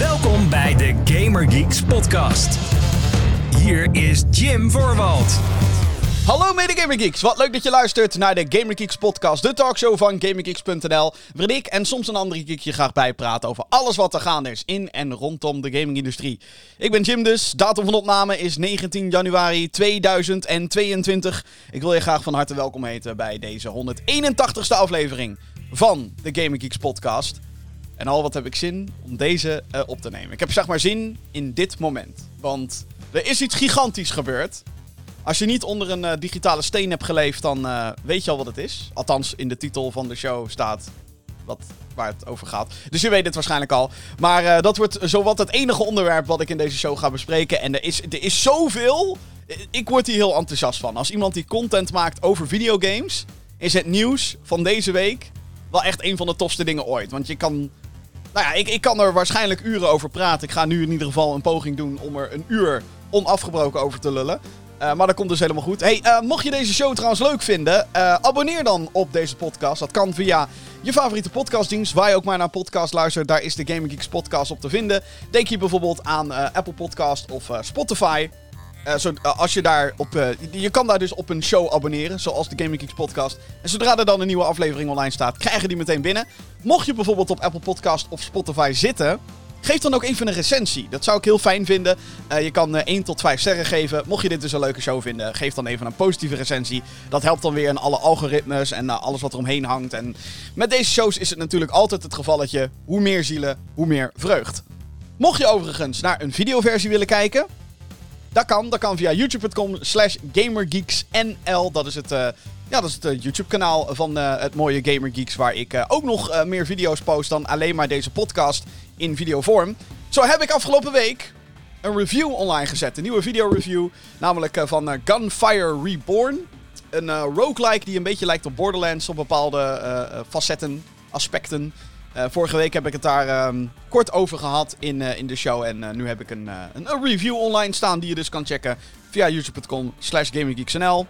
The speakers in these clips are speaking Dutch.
Welkom bij de Gamer Geeks podcast. Hier is Jim Voorwald. Hallo mede Gamer Geeks, wat leuk dat je luistert naar de Gamer Geeks podcast, de talkshow van GamerGeeks.nl, waarin ik en soms een andere geek je graag bijpraten over alles wat er gaande is in en rondom de gamingindustrie. Ik ben Jim dus, datum van opname is 19 januari 2022. Ik wil je graag van harte welkom heten bij deze 181ste aflevering van de Gamer Geeks podcast. En al wat heb ik zin om deze eh, op te nemen. Ik heb zeg maar zin in dit moment, want er is iets gigantisch gebeurd. Als je niet onder een eh, digitale steen hebt geleefd, dan eh, weet je al wat het is. Althans, in de titel van de show staat wat, waar het over gaat. Dus je weet het waarschijnlijk al. Maar dat wordt zowat het enige onderwerp wat ik in deze show ga bespreken. En er is, er is zoveel. Ik word hier heel enthousiast van. Als iemand die content maakt over videogames, is het nieuws van deze week wel echt een van de tofste dingen ooit. Want je kan. Nou ja, ik, ik kan er waarschijnlijk uren over praten. Ik ga nu in ieder geval een poging doen om er een uur onafgebroken over te lullen. Uh, maar dat komt dus helemaal goed. Hey, uh, mocht je deze show trouwens leuk vinden, uh, abonneer dan op deze podcast. Dat kan via je favoriete podcastdienst, waar je ook maar naar podcast luistert. Daar is de Gaming Geeks podcast op te vinden. Denk je bijvoorbeeld aan Apple Podcast of Spotify. Zo, als je, daar op, je kan daar dus op een show abonneren, zoals de Gaming Geeks podcast. En zodra er dan een nieuwe aflevering online staat, krijgen die meteen binnen. Mocht je bijvoorbeeld op Apple Podcast of Spotify zitten... Geef dan ook even een recensie. Dat zou ik heel fijn vinden. Je kan uh, 1 tot 5 sterren geven. Mocht je dit dus een leuke show vinden, geef dan even een positieve recensie. Dat helpt dan weer in alle algoritmes en alles wat er omheen hangt. En met deze shows is het natuurlijk altijd het gevalletje: hoe meer zielen, hoe meer vreugd. Mocht je overigens naar een videoversie willen kijken, dat kan. Dat kan via youtube.com slash gamergeeksnl. Dat is het, uh, ja, dat is het uh, YouTube-kanaal van uh, het mooie Gamer Geeks. Waar ik ook nog meer video's post dan alleen maar deze podcast in videovorm. Zo heb ik afgelopen week een review online gezet. Een nieuwe video-review. Namelijk van Gunfire Reborn. Een roguelike die een beetje lijkt op Borderlands op bepaalde facetten, aspecten. Uh, vorige week heb ik het daar um, kort over gehad in, uh, in de show. En uh, nu heb ik een, een, een, review online staan die je dus kan checken via youtube.com slash gaminggeeksnl.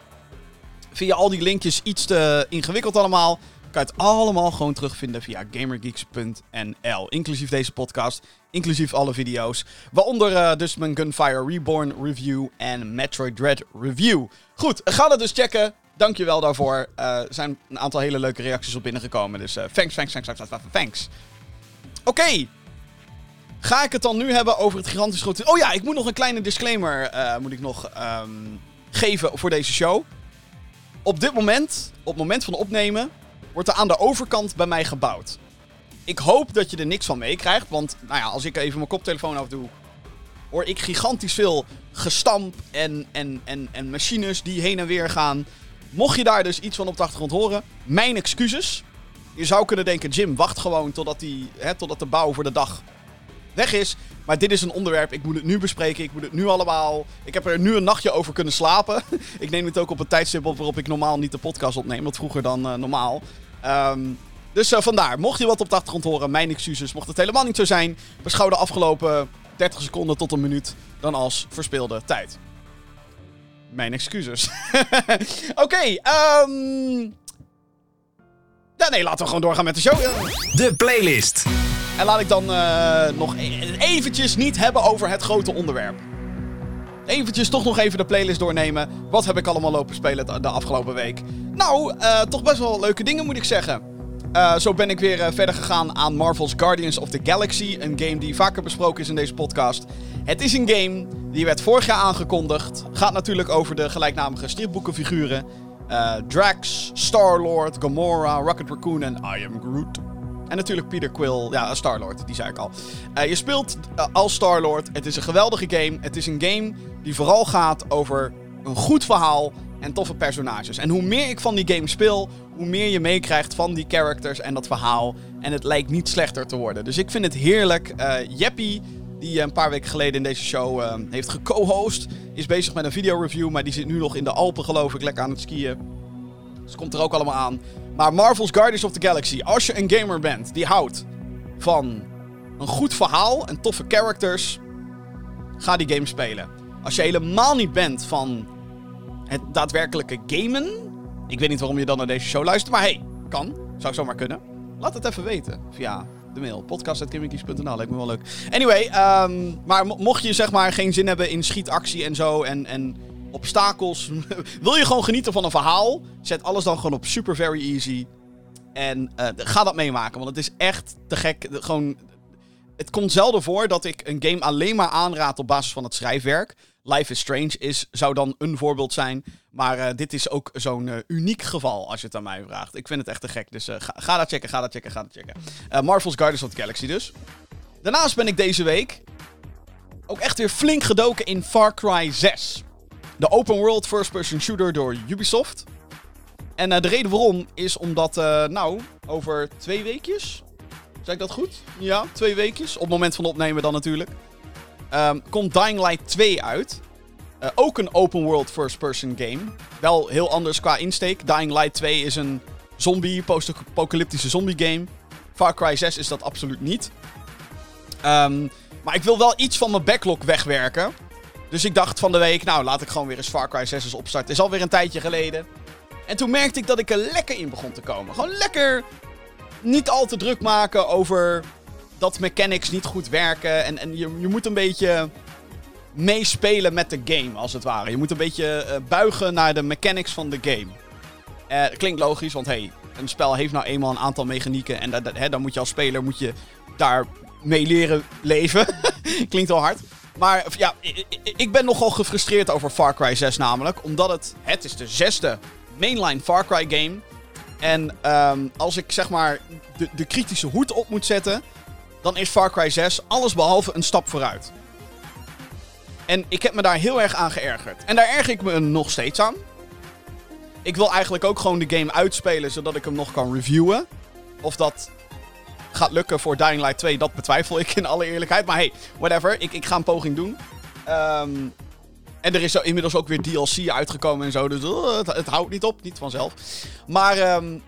Via al die linkjes iets te ingewikkeld allemaal. Kan je het allemaal gewoon terugvinden via gamergeeks.nl. Inclusief deze podcast, inclusief alle video's. Waaronder dus mijn Gunfire Reborn review en Metroid Dread review. Goed, ga dat dus checken. Dankjewel daarvoor. Er zijn een aantal hele leuke reacties op binnengekomen. Dus uh, thanks, thanks, thanks, thanks, thanks. Oké. Ga ik het dan nu hebben over het gigantisch grote... Oh ja, ik moet nog een kleine disclaimer uh, moet ik nog um, geven voor deze show. Op dit moment, op het moment van opnemen, wordt er aan de overkant bij mij gebouwd. Ik hoop dat je er niks van meekrijgt, want nou ja, als ik even mijn koptelefoon afdoe, hoor ik gigantisch veel gestamp en, en, en, en machines die heen en weer gaan. Mocht je daar dus iets van op de achtergrond horen, mijn excuses. Je zou kunnen denken, Jim, wacht gewoon totdat, die, hè, totdat de bouw voor de dag weg is. Maar dit is een onderwerp, ik moet het nu bespreken, ik moet het nu allemaal... Ik heb er nu een nachtje over kunnen slapen. ik neem het ook op een tijdstip op waarop ik normaal niet de podcast opneem, wat vroeger dan uh, normaal. Um, dus uh, vandaar, mocht je wat op de achtergrond horen, mijn excuses. Mocht het helemaal niet zo zijn, beschouw de afgelopen 30 seconden tot een minuut dan als verspeelde tijd. Mijn excuses. Oké, okay, um... Ja, nee, laten we gewoon doorgaan met de show. De playlist. En laat ik dan uh, nog e eventjes niet hebben over het grote onderwerp. Eventjes toch nog even de playlist doornemen. Wat heb ik allemaal lopen spelen de afgelopen week? Nou, uh, toch best wel leuke dingen moet ik zeggen. Uh, zo ben ik weer uh, verder gegaan aan Marvel's Guardians of the Galaxy. Een game die vaker besproken is in deze podcast. Het is een game die werd vorig jaar aangekondigd. Gaat natuurlijk over de gelijknamige stripboekenfiguren. Uh, Drax, Star-Lord, Gamora, Rocket Raccoon en I Am Groot. En natuurlijk Peter Quill, ja, Star-Lord, die zei ik al. je speelt als Star-Lord. Het is een geweldige game. Het is een game die vooral gaat over een goed verhaal en toffe personages. En hoe meer ik van die game speel, hoe meer je meekrijgt van die characters en dat verhaal. En het lijkt niet slechter te worden. Dus ik vind het heerlijk. Uh, die een paar weken geleden in deze show uh, heeft geco-host, is bezig met een video-review. Maar die zit nu nog in de Alpen, geloof ik, lekker aan het skiën. Dus komt er ook allemaal aan. Maar Marvel's Guardians of the Galaxy. Als je een gamer bent die houdt van een goed verhaal en toffe characters, ga die game spelen. Als je helemaal niet bent van het daadwerkelijke gamen. Ik weet niet waarom je dan naar deze show luistert, maar hey, kan. Zou zomaar kunnen. Laat het even weten via de mail. Podcast.gaminggeeks.nl, lijkt me wel leuk. Anyway, ehm, maar mocht je zeg maar geen zin hebben in schietactie en zo en, en obstakels. wil je gewoon genieten van een verhaal? Zet alles dan gewoon op super very easy. En uh, ga dat meemaken, want het is echt te gek. Gewoon, het komt zelden voor dat ik een game alleen maar aanraad op basis van het schrijfwerk. Life is Strange is, zou dan een voorbeeld zijn. Maar uh, dit is ook zo'n uh, uniek geval, als je het aan mij vraagt. Ik vind het echt te gek. Dus uh, ga, ga, dat checken, ga dat checken, ga dat checken. Marvel's Guardians of the Galaxy dus. Daarnaast ben ik deze week ook echt weer flink gedoken in Far Cry 6. De open world first-person shooter door Ubisoft. En de reden waarom is omdat, nou, over twee weekjes... Zeg ik dat goed? Ja, twee weekjes. Op het moment van opnemen dan natuurlijk. Um, komt Dying Light 2 uit. Uh, ook een open world first person game. Wel heel anders qua insteek. Dying Light 2 is een zombie, post-apocalyptische zombie game. Far Cry 6 is dat absoluut niet. Um, maar ik wil wel iets van mijn backlog wegwerken. Dus ik dacht van de week, nou laat ik gewoon weer eens Far Cry 6 eens opstarten. Is alweer een tijdje geleden. En toen merkte ik dat ik er lekker in begon te komen. Gewoon lekker niet al te druk maken over dat mechanics niet goed werken. En, en je, je moet een beetje meespelen met de game, als het ware. Je moet een beetje uh, buigen naar de mechanics van de game. Uh, klinkt logisch, want hey, een spel heeft nou eenmaal een aantal mechanieken. En dat, hè, dan moet je als speler moet je daar mee leren leven. klinkt al hard. Maar ja, ik, ben nogal gefrustreerd over Far Cry 6 namelijk. Omdat het, het is de zesde mainline Far Cry game. En um, als ik zeg maar de, de kritische hoed op moet zetten dan is Far Cry 6 alles behalve een stap vooruit. En ik heb me daar heel erg aan geërgerd. En daar erger ik me nog steeds aan. Ik wil eigenlijk ook gewoon de game uitspelen zodat ik hem nog kan reviewen. Of dat gaat lukken voor Dying Light 2, dat betwijfel ik in alle eerlijkheid. Maar hey, whatever. Ik, ik ga een poging doen. Um, en er is inmiddels ook weer DLC uitgekomen en zo. Dus uh, het, het, houdt niet op, niet vanzelf. Maar um,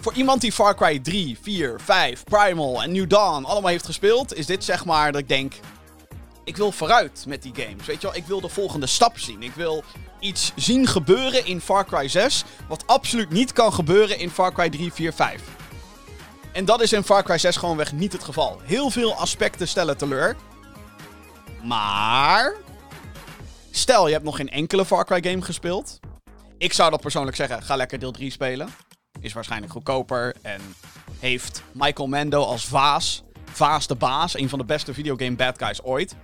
voor iemand die Far Cry 3, 4, 5, Primal en New Dawn allemaal heeft gespeeld, is dit zeg maar dat ik denk. Ik wil vooruit met die games. Weet je wel, ik wil de volgende stap zien. Ik wil iets zien gebeuren in Far Cry 6. Wat absoluut niet kan gebeuren in Far Cry 3, 4, 5. En dat is in Far Cry 6 gewoonweg niet het geval. Heel veel aspecten stellen teleur. Maar. Stel, je hebt nog geen enkele Far Cry game gespeeld. Ik zou dat persoonlijk zeggen: ga lekker deel 3 spelen is waarschijnlijk goedkoper. En heeft Michael Mando als Vaas. Vaas de baas, een van de beste videogame bad guys ooit.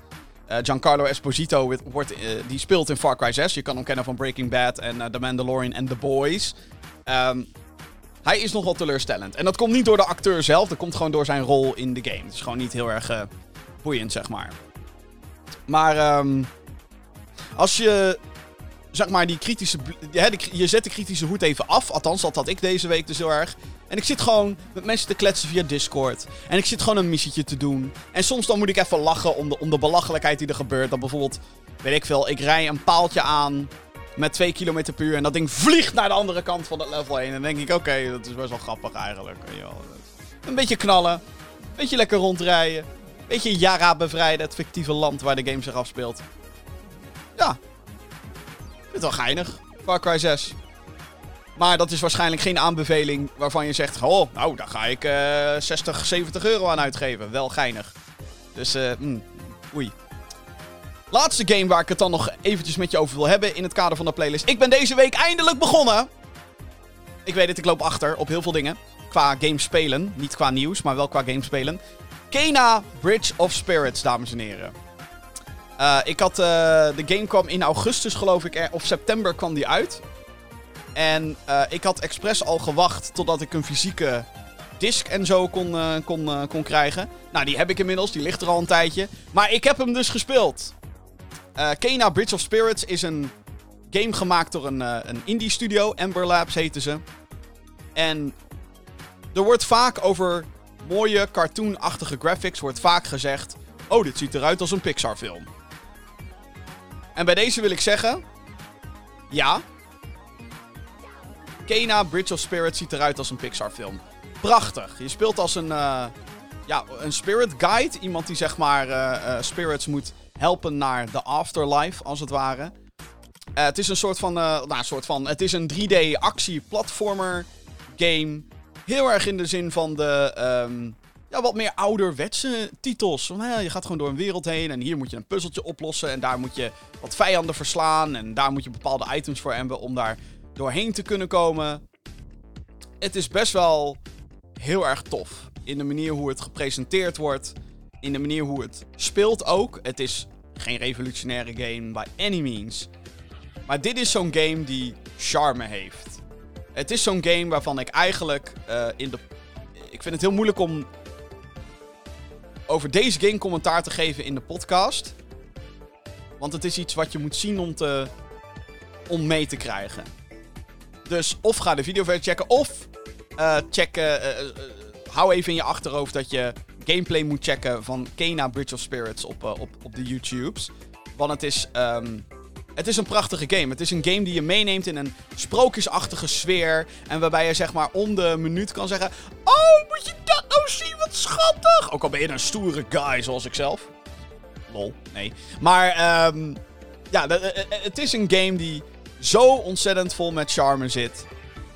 Uh, Giancarlo Esposito wordt, uh, die speelt in Far Cry 6. Je kan hem kennen van Breaking Bad en uh, The Mandalorian en The Boys. Um, hij is nogal teleurstellend. En dat komt niet door de acteur zelf, dat komt gewoon door zijn rol in de game. Het is gewoon niet heel erg boeiend, zeg maar. Maar um, als je zeg maar, die kritische. Je zet de kritische hoed even af. Althans, dat had ik deze week dus heel erg. En ik zit gewoon met mensen te kletsen via Discord. En ik zit gewoon een missietje te doen. En soms dan moet ik even lachen om de, om de belachelijkheid die er gebeurt. Dan bijvoorbeeld, weet ik veel, ik rij een paaltje aan met 2 km per uur. En dat ding vliegt naar de andere kant van het level heen. En dan denk ik, oké, dat is best wel grappig eigenlijk. Een beetje knallen. Een beetje lekker rondrijden. Een beetje Yara bevrijden, het fictieve land waar de game zich afspeelt. Ja, het wel geinig. Far Cry 6. Maar dat is waarschijnlijk geen aanbeveling waarvan je zegt: Oh, nou, daar ga ik uh, 60, 70 euro aan uitgeven. Wel geinig. Dus, eh, mm, oei. Laatste game waar ik het dan nog eventjes met je over wil hebben in het kader van de playlist. Ik ben deze week eindelijk begonnen. Ik weet het, ik loop achter op heel veel dingen. Qua game spelen. Niet qua nieuws, maar wel qua game spelen. Kena Bridge of Spirits, dames en heren. Uh, ik had, uh, de game kwam in augustus, geloof ik, of september kwam die uit. En uh, ik had expres al gewacht totdat ik een fysieke disc en zo kon, kon, kon krijgen. Nou, die heb ik inmiddels, die ligt er al een tijdje. Maar ik heb hem dus gespeeld. Kena Bridge of Spirits is een game gemaakt door een, een indie studio. Ember Labs heten ze. En er wordt vaak over mooie cartoonachtige graphics wordt vaak gezegd... Oh, dit ziet eruit als een Pixar film. En bij deze wil ik zeggen... Ja. Kena Bridge of Spirit ziet eruit als een Pixar film. Prachtig. Je speelt als een... Uh, ja, een spirit guide. Iemand die zeg maar uh, uh, spirits moet helpen naar de afterlife, als het ware. het is een soort van... nou, soort van... Het is een 3D actie-platformer game. Heel erg in de zin van de... Um, ja, wat meer ouderwetse titels. Je gaat gewoon door een wereld heen en hier moet je een puzzeltje oplossen. En daar moet je wat vijanden verslaan. En daar moet je bepaalde items voor hebben om daar doorheen te kunnen komen. Het is best wel heel erg tof. In de manier hoe het gepresenteerd wordt. In de manier hoe het speelt ook. Het is geen revolutionaire game by any means. Maar dit is zo'n game die charme heeft. Het is zo'n game waarvan ik eigenlijk uh, in de. Ik vind het heel moeilijk om over deze game commentaar te geven in de podcast. Want het is iets wat je moet zien om, te, om mee te krijgen. Dus of ga de video verder checken, of uh, check, uh, hou even in je achterhoofd dat je gameplay moet checken van Kena Bridge of Spirits op, op, op de YouTubes. Want het is, um, het is een prachtige game. Het is een game die je meeneemt in een sprookjesachtige sfeer. En waarbij je zeg maar om de minuut kan zeggen... Oh, moet je dat nou zien? Wat schattig! Ook al ben je een stoere guy zoals ik zelf. Lol, nee. Maar um, ja, het is een game die zo ontzettend vol met charme zit.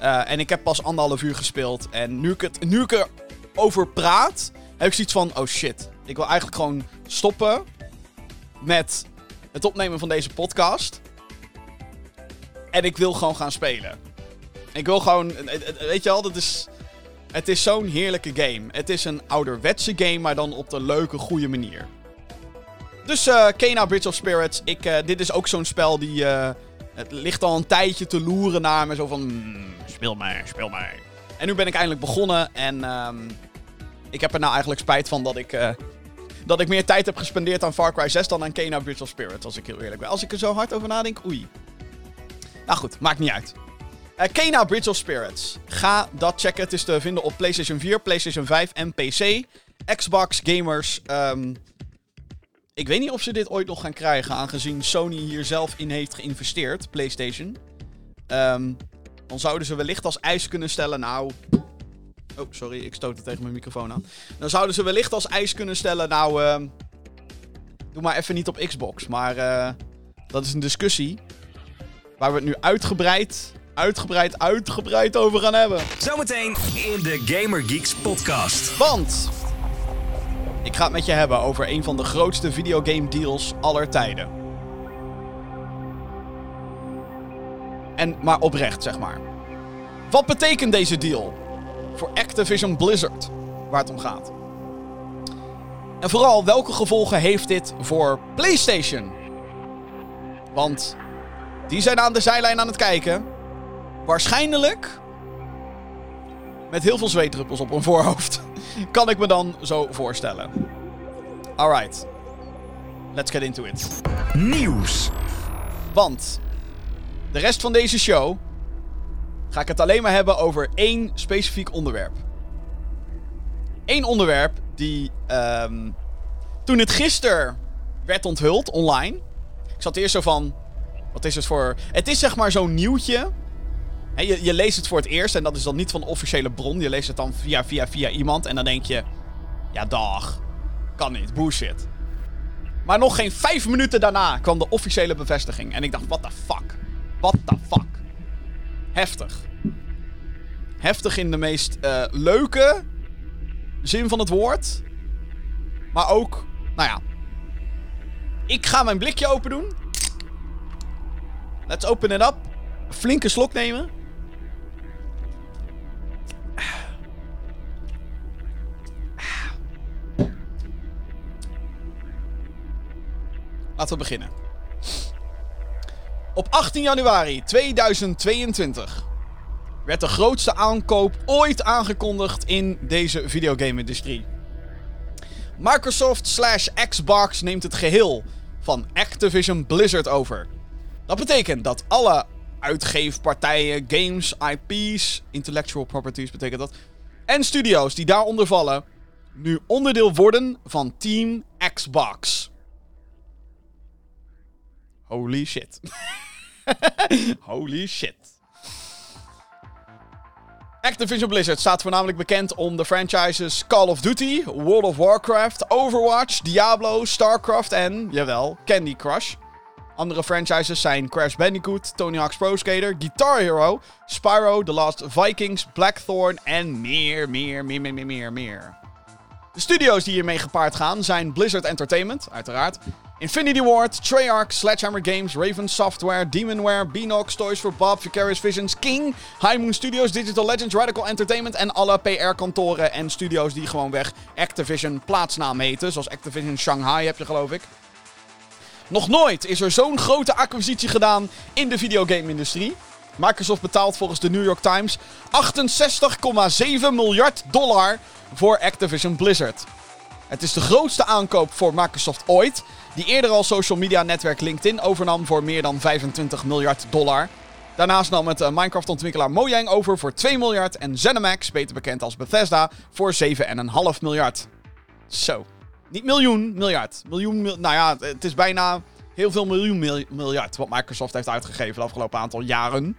Uh, en ik heb pas anderhalf uur gespeeld. En nu ik, het, nu ik erover praat, heb ik zoiets van... Oh shit, ik wil eigenlijk gewoon stoppen met het opnemen van deze podcast. En ik wil gewoon gaan spelen. Ik wil gewoon, weet je al, dat is, het is zo'n heerlijke game. Het is een ouderwetse game, maar dan op de leuke, goede manier. Dus uh, Kena Bridge of Spirits, ik, dit is ook zo'n spel die, het ligt al een tijdje te loeren naar me. Zo van, mm, speel maar, speel maar. En nu ben ik eindelijk begonnen en um, ik heb er nou eigenlijk spijt van dat ik dat ik meer tijd heb gespendeerd aan Far Cry 6 dan aan Kena Bridge of Spirits, als ik heel eerlijk ben. Als ik er zo hard over nadenk, oei. Nou goed, maakt niet uit. Uh, Kena Bridge of Spirits. Ga dat checken. Het is te vinden op PlayStation 4, PlayStation 5 en PC. Xbox gamers. Um, ik weet niet of ze dit ooit nog gaan krijgen, aangezien Sony hier zelf in heeft geïnvesteerd, PlayStation. Um, dan zouden ze wellicht als eis kunnen stellen, nou, Oh, sorry, ik stoot het tegen mijn microfoon aan. Dan zouden ze wellicht als eis kunnen stellen, nou, uh, doe maar even niet op Xbox. Maar uh, dat is een discussie waar we het nu uitgebreid, uitgebreid, uitgebreid over gaan hebben. Zometeen in de Gamer Geeks podcast. Want ik ga het met je hebben over een van de grootste videogame deals aller tijden. En maar oprecht, zeg maar. Wat betekent deze deal? Voor Activision Blizzard, waar het om gaat. En vooral, welke gevolgen heeft dit voor PlayStation? Want die zijn aan de zijlijn aan het kijken. Waarschijnlijk met heel veel zweetdruppels op hun voorhoofd. kan ik me dan zo voorstellen. Alright. Let's get into it. Nieuws. Want de rest van deze show ga ik het alleen maar hebben over één specifiek onderwerp. Eén onderwerp die um, toen het gisteren werd onthuld online. Ik zat eerst zo van, wat is het voor... Het is zeg maar zo'n nieuwtje. je, je leest het voor het eerst en dat is dan niet van de officiële bron. Je leest het dan via, via, via iemand en dan denk je... Ja, dag. Kan niet. Bullshit. Maar nog geen vijf minuten daarna kwam de officiële bevestiging. En ik dacht, what the fuck? What the fuck? Heftig. Heftig in de meest uh, leuke zin van het woord. Maar ook, nou ja. Ik ga mijn blikje open doen. Let's open it up. Flinke slok nemen. Laten we beginnen. Op 18 januari 2022 werd de grootste aankoop ooit aangekondigd in deze videogame-industrie. Microsoft slash Xbox neemt het geheel van Activision Blizzard over. Dat betekent dat alle uitgeefpartijen, games, IP's, intellectual properties betekent dat, en studio's die daaronder vallen, nu onderdeel worden van Team Xbox. Holy shit. Holy shit. Activision Blizzard staat voornamelijk bekend om de franchises Call of Duty, World of Warcraft, Overwatch, Diablo, StarCraft en, jawel, Candy Crush. Andere franchises zijn Crash Bandicoot, Tony Hawk's Pro Skater, Guitar Hero, Spyro, The Last Vikings, Blackthorn en meer, meer, meer, meer, meer, meer. De studio's die hiermee gepaard gaan zijn Blizzard Entertainment, uiteraard. Infinity Ward, Treyarch, Sledgehammer Games, Raven Software, Demonware, Beanox, Toys for Bob, Vicarious Visions, King, High Moon Studios, Digital Legends, Radical Entertainment en alle PR-kantoren en studio's die gewoonweg Activision plaatsnaam heten. Zoals Activision Shanghai heb je geloof ik. Nog nooit is er zo'n grote acquisitie gedaan in de videogame-industrie. Microsoft betaalt volgens de New York Times 68,7 miljard dollar voor Activision Blizzard. Het is de grootste aankoop voor Microsoft ooit, die eerder al social media netwerk LinkedIn overnam voor meer dan 25 miljard dollar. Daarnaast nam het uh, Minecraft-ontwikkelaar Mojang over voor 2 miljard en ZeniMax, beter bekend als Bethesda, voor 7,5 miljard. Zo. Niet miljoen, miljard. Miljoen, mil nou ja, het is bijna heel veel miljoen miljard wat Microsoft heeft uitgegeven de afgelopen aantal jaren.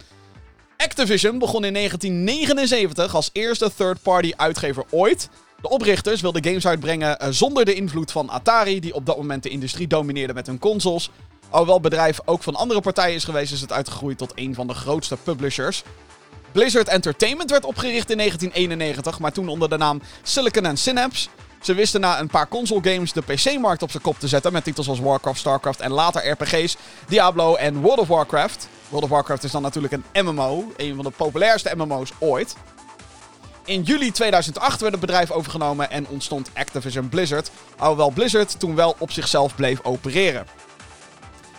Activision begon in 1979 als eerste third-party uitgever ooit. De oprichters wilden games uitbrengen uh, zonder de invloed van Atari, die op dat moment de industrie domineerde met hun consoles. Alhoewel het bedrijf ook van andere partijen is geweest, is het uitgegroeid tot een van de grootste publishers. Blizzard Entertainment werd opgericht in 1991, maar toen onder de naam Silicon and Synapse. Ze wisten na een paar console games de PC-markt op zijn kop te zetten met titels als Warcraft, Starcraft en later RPG's, Diablo en World of Warcraft. World of Warcraft is dan natuurlijk een MMO, een van de populairste MMO's ooit. In juli 2008 werd het bedrijf overgenomen en ontstond Activision Blizzard, alhoewel Blizzard toen wel op zichzelf bleef opereren.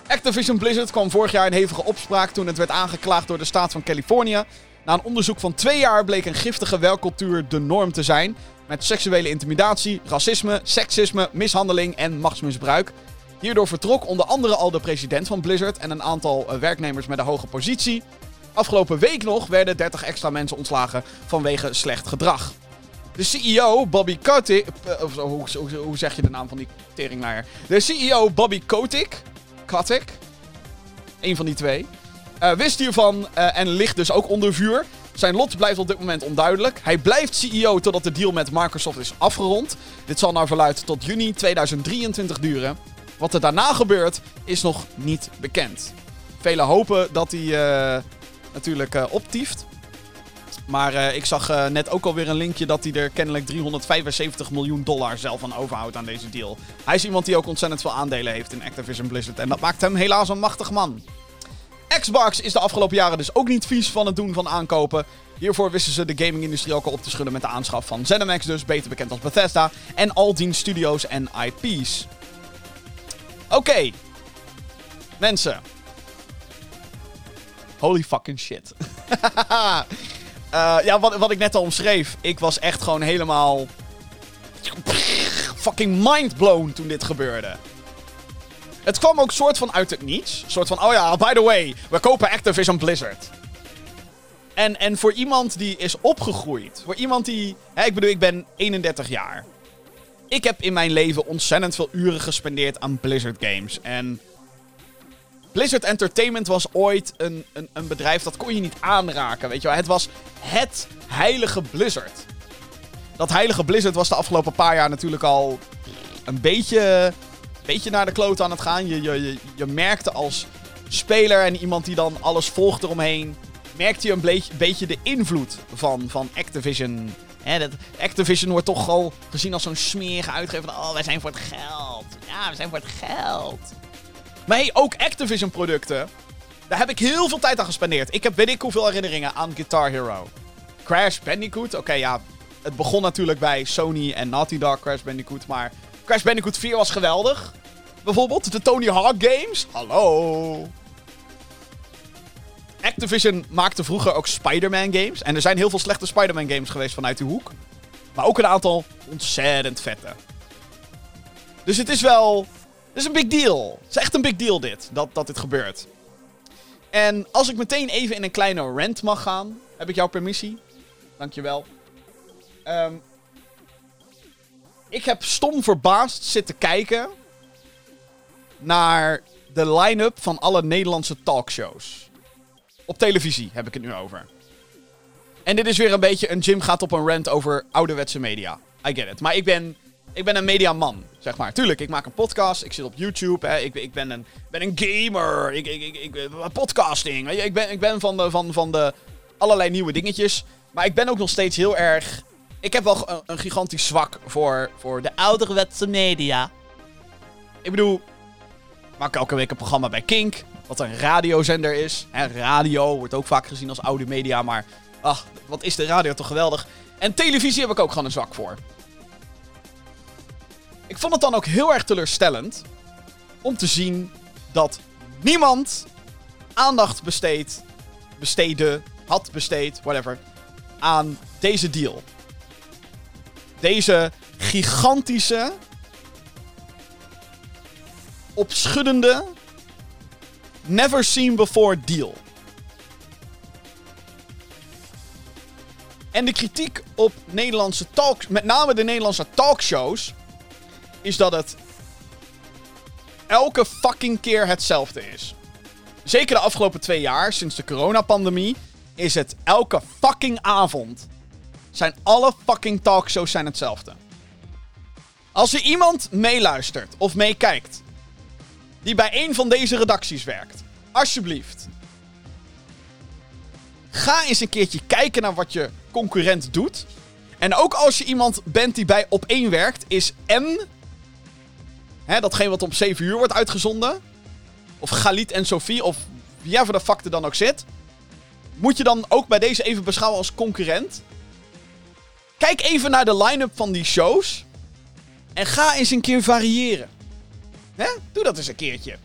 Activision Blizzard kwam vorig jaar in hevige opspraak toen het werd aangeklaagd door de staat van Californië. Na een onderzoek van twee jaar bleek een giftige welcultuur de norm te zijn, met seksuele intimidatie, racisme, seksisme, mishandeling en machtsmisbruik. Hierdoor vertrok onder andere al de president van Blizzard en een aantal eh, werknemers met een hoge positie. Afgelopen week nog werden 30 extra mensen ontslagen vanwege slecht gedrag. De CEO, Bobby Kotick... Eh, of, hoe, zeg je de naam van die teringlaaier? De CEO, Bobby Kotick... Kotick? Een van die twee. Uh, wist hiervan uh, en ligt dus ook onder vuur. Zijn lot blijft op dit moment onduidelijk. Hij blijft CEO totdat de deal met Microsoft is afgerond. Dit zal naar verluid tot juni 2023 duren. Wat er daarna gebeurt, is nog niet bekend. Velen hopen dat hij natuurlijk uh, optieft. Maar uh, ik zag net ook alweer een linkje dat hij er kennelijk 375 miljoen dollar zelf aan overhoudt aan deze deal. Hij is iemand die ook ontzettend veel aandelen heeft in Activision Blizzard. En dat maakt hem helaas een machtig man. Xbox is de afgelopen jaren dus ook niet vies van het doen van aankopen. Hiervoor wisten ze de gaming-industrie ook al op te schudden met de aanschaf van ZeniMax, dus beter bekend als Bethesda, en al die studios en IP's. Oké. Mensen. Holy fucking shit. uh, ja, wat, wat ik net al omschreef. Ik was echt gewoon helemaal... Fucking mindblown toen dit gebeurde. Het kwam ook soort van uit het niets. Soort van, oh ja, by the way, we kopen Activision Blizzard. En, en voor iemand die is opgegroeid. Voor iemand die... Hè, ik bedoel, ik ben 31 jaar. Ik heb in mijn leven ontzettend veel uren gespendeerd aan Blizzard games. En... Blizzard Entertainment was ooit een, een, een bedrijf dat kon je niet aanraken, weet je wel. Het was het heilige Blizzard. Dat heilige Blizzard was de afgelopen paar jaar natuurlijk al een beetje beetje naar de kloot aan het gaan. Je, je, je, merkte als speler en iemand die dan alles volgt eromheen. Merkte je een beetje, de invloed van, van Activision. Hè, dat, Activision wordt toch al gezien als zo'n smerige uitgever. Oh, wij zijn voor het geld. Ja, we zijn voor het geld. Maar hey, ook Activision producten. Daar heb ik heel veel tijd aan gespendeerd. Ik heb weet ik hoeveel herinneringen aan Guitar Hero. Crash Bandicoot. Oké, ja. Het begon natuurlijk bij Sony en Naughty Dog Crash Bandicoot. Maar Crash Bandicoot 4 was geweldig. Bijvoorbeeld de Tony Hawk games. Hallo. Activision maakte vroeger ook Spider-Man games. En er zijn heel veel slechte Spider-Man games geweest vanuit die hoek. Maar ook een aantal ontzettend vette. Dus het is wel... Is een big deal. Het is echt een big deal dit. Dat, dat dit gebeurt. En als ik meteen even in een kleine rant mag gaan. Heb ik jouw permissie? Dankjewel. Um, ik heb stom verbaasd zitten kijken naar de line-up van alle Nederlandse talkshows. Op televisie heb ik het nu over. En dit is weer een beetje een Jim gaat op een rant over ouderwetse media. I get it. Maar ik ben, ik ben een mediaman, zeg maar. Tuurlijk, ik maak een podcast. Ik zit op YouTube. Hè. Ik, ik ben, een, ben een gamer. Ik, ik, ik, ik, podcasting. Ik ben, ik ben van, de, van, van de allerlei nieuwe dingetjes. Maar ik ben ook nog steeds heel erg ik heb wel een, gigantisch zwak voor, voor de ouderwetse media. Ik bedoel, ik maak elke week een programma bij Kink, wat een radiozender is. Radio wordt ook vaak gezien als oude media, maar ach, wat is de radio toch geweldig. En televisie heb ik ook gewoon een zwak voor. Ik vond het dan ook heel erg teleurstellend om te zien dat niemand aandacht besteedt, besteedde, had besteed, whatever, aan deze deal. Deze gigantische, opschuddende, never seen before deal. En de kritiek op Nederlandse talks, met name de Nederlandse talkshows, is dat het elke fucking keer hetzelfde is. Zeker de afgelopen twee jaar, sinds de coronapandemie, is het elke fucking avond. Zijn alle fucking talkshows zijn hetzelfde. Als er iemand meeluistert of meekijkt, die bij een van deze redacties werkt, alsjeblieft. Ga eens een keertje kijken naar wat je concurrent doet. En ook als je iemand bent die bij op één werkt, is M. Hè, datgene wat om 7 uur wordt uitgezonden. Of Galit en Sophie, of wie voor de fuck er dan ook zit. Moet je dan ook bij deze even beschouwen als concurrent? Kijk even naar de line-up van die shows. En ga eens een keer variëren. Doe dat eens een keertje.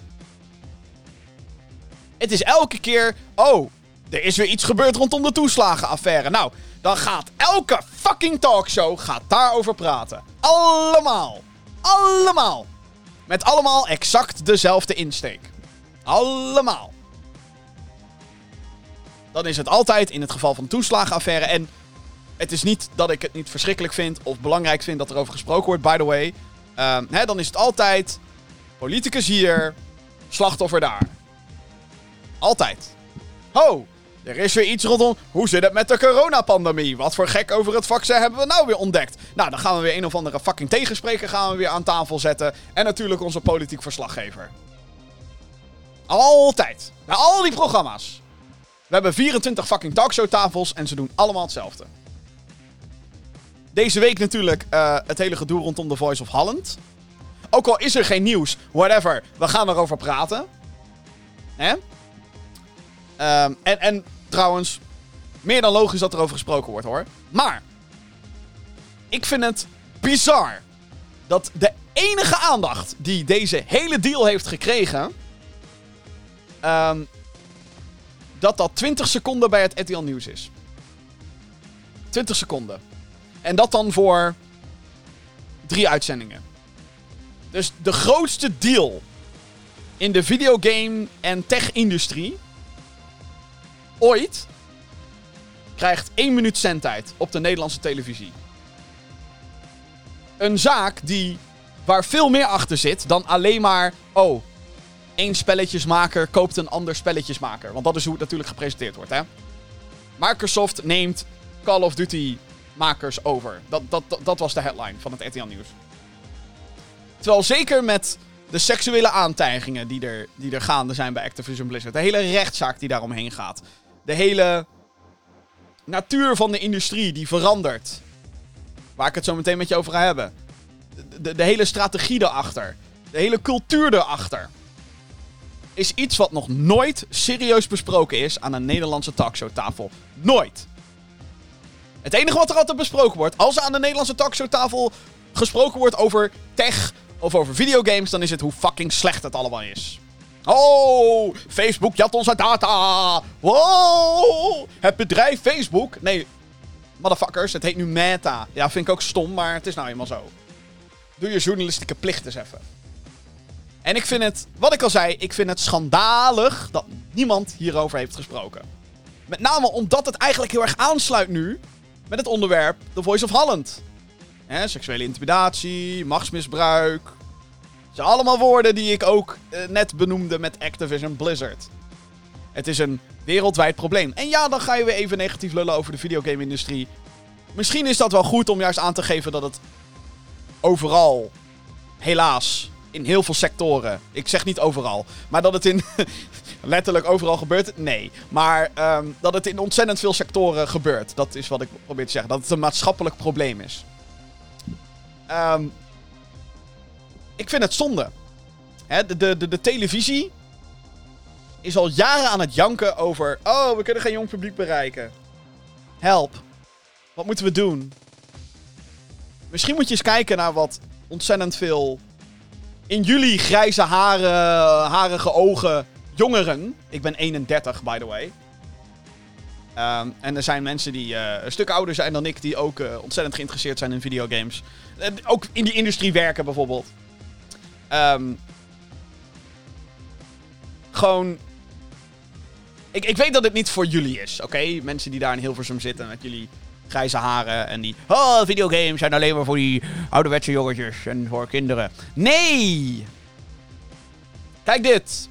Het is elke keer. Oh, er is weer iets gebeurd rondom de toeslagenaffaire. Nou, dan gaat elke fucking talkshow gaat daarover praten. Allemaal. Allemaal. Met allemaal exact dezelfde insteek. Allemaal. Dan is het altijd in het geval van toeslagenaffaire. En het is niet dat ik het niet verschrikkelijk vind of belangrijk vind dat er over gesproken wordt, by the way. Ehm, hè, dan is het altijd politicus hier, slachtoffer daar. Altijd. Ho, er is weer iets rondom. Hoe zit het met de coronapandemie? Wat voor gek over het vaccin hebben we nou weer ontdekt? Nou, dan gaan we weer een of andere fucking tegenspreker gaan we weer aan tafel zetten. En natuurlijk onze politiek verslaggever. Altijd. Bij al die programma's. We hebben 24 fucking talkshowtafels en ze doen allemaal hetzelfde. Deze week natuurlijk uh, het hele gedoe rondom The Voice of Holland. Ook al is er geen nieuws, whatever, we gaan erover praten. Hè? Um, en, en trouwens, meer dan logisch dat er over gesproken wordt hoor. Maar, ik vind het bizar dat de enige aandacht die deze hele deal heeft gekregen. Um, dat dat 20 seconden bij het RTL Nieuws is. 20 seconden. En dat dan voor drie uitzendingen. Dus de grootste deal in de videogame- en tech-industrie ooit krijgt 1 minuut zendtijd op de Nederlandse televisie. Een zaak die, waar veel meer achter zit dan alleen maar... Oh, één spelletjesmaker koopt een ander spelletjesmaker. Want dat is hoe het natuurlijk gepresenteerd wordt, hè. Microsoft neemt Call of Duty makers over. Dat, dat, dat, was de headline van het RTL Nieuws. Terwijl zeker met de seksuele aantijgingen die er, die er gaande zijn bij Activision Blizzard. De hele rechtszaak die daaromheen gaat. De hele natuur van de industrie die verandert. Waar ik het zo meteen met je over ga hebben. De, de, hele strategie erachter. De hele cultuur erachter. Is iets wat nog nooit serieus besproken is aan een Nederlandse talkshowtafel. Nooit. Het enige wat er altijd besproken wordt, als er aan de Nederlandse talkshowtafel gesproken wordt over tech of over videogames, dan is het hoe fucking slecht het allemaal is. Oh, Facebook jat onze data. Wow, het bedrijf Facebook. Nee, motherfuckers, het heet nu Meta. Ja, vind ik ook stom, maar het is nou eenmaal zo. Doe je journalistieke plicht eens even. En ik vind het, wat ik al zei, ik vind het schandalig dat niemand hierover heeft gesproken. Met name omdat het eigenlijk heel erg aansluit nu met het onderwerp The Voice of Holland. seksuele intimidatie, machtsmisbruik. Zijn allemaal woorden die ik ook eh, net benoemde met Activision Blizzard. Het is een wereldwijd probleem. En ja, dan ga je weer even negatief lullen over de videogame-industrie. Misschien is dat wel goed om juist aan te geven dat het overal, helaas, In heel veel sectoren. Ik zeg niet overal. Maar dat het in letterlijk overal gebeurt, nee. Maar ehm, dat het in ontzettend veel sectoren gebeurt. Dat is wat ik probeer te zeggen. Dat het een maatschappelijk probleem is. Ehm, ik vind het zonde. Hè, de, de, de, televisie is al jaren aan het janken over... Oh, we kunnen geen jong publiek bereiken. Help. Wat moeten we doen? Misschien moet je eens kijken naar wat ontzettend veel... In jullie grijze haren, harige ogen jongeren. Ik ben 31, by the way. Ehm, en er zijn mensen die eh, een stuk ouder zijn dan ik, die ook eh, ontzettend geïnteresseerd zijn in videogames. Uh, ook in die industrie werken bijvoorbeeld. Um, gewoon. Ik, ik weet dat het niet voor jullie is, oké? Mensen die daar in Hilversum zitten met jullie grijze haren en die. Oh, videogames zijn alleen maar voor die ouderwetse jongetjes en voor kinderen. Nee! Kijk dit.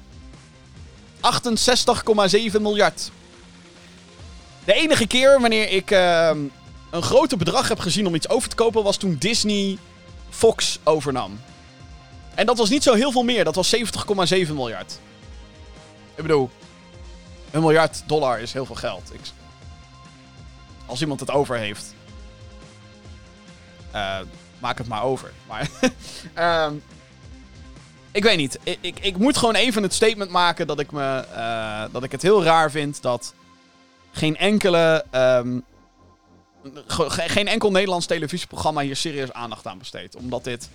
68,7 miljard. De enige keer wanneer ik uh, een groter bedrag heb gezien om iets over te kopen was toen Disney Fox overnam. En dat was niet zo heel veel meer, dat was 70,7 miljard. Ik bedoel, een miljard dollar is heel veel geld. Als iemand het over heeft, uh, maak het maar over. Maar uh, ik weet niet. Ik, ik, ik, moet gewoon even het statement maken dat ik, me, uh, dat ik het heel raar vind dat geen enkele. Um, geen enkel Nederlands televisieprogramma hier serieus aandacht aan besteedt. Omdat dit.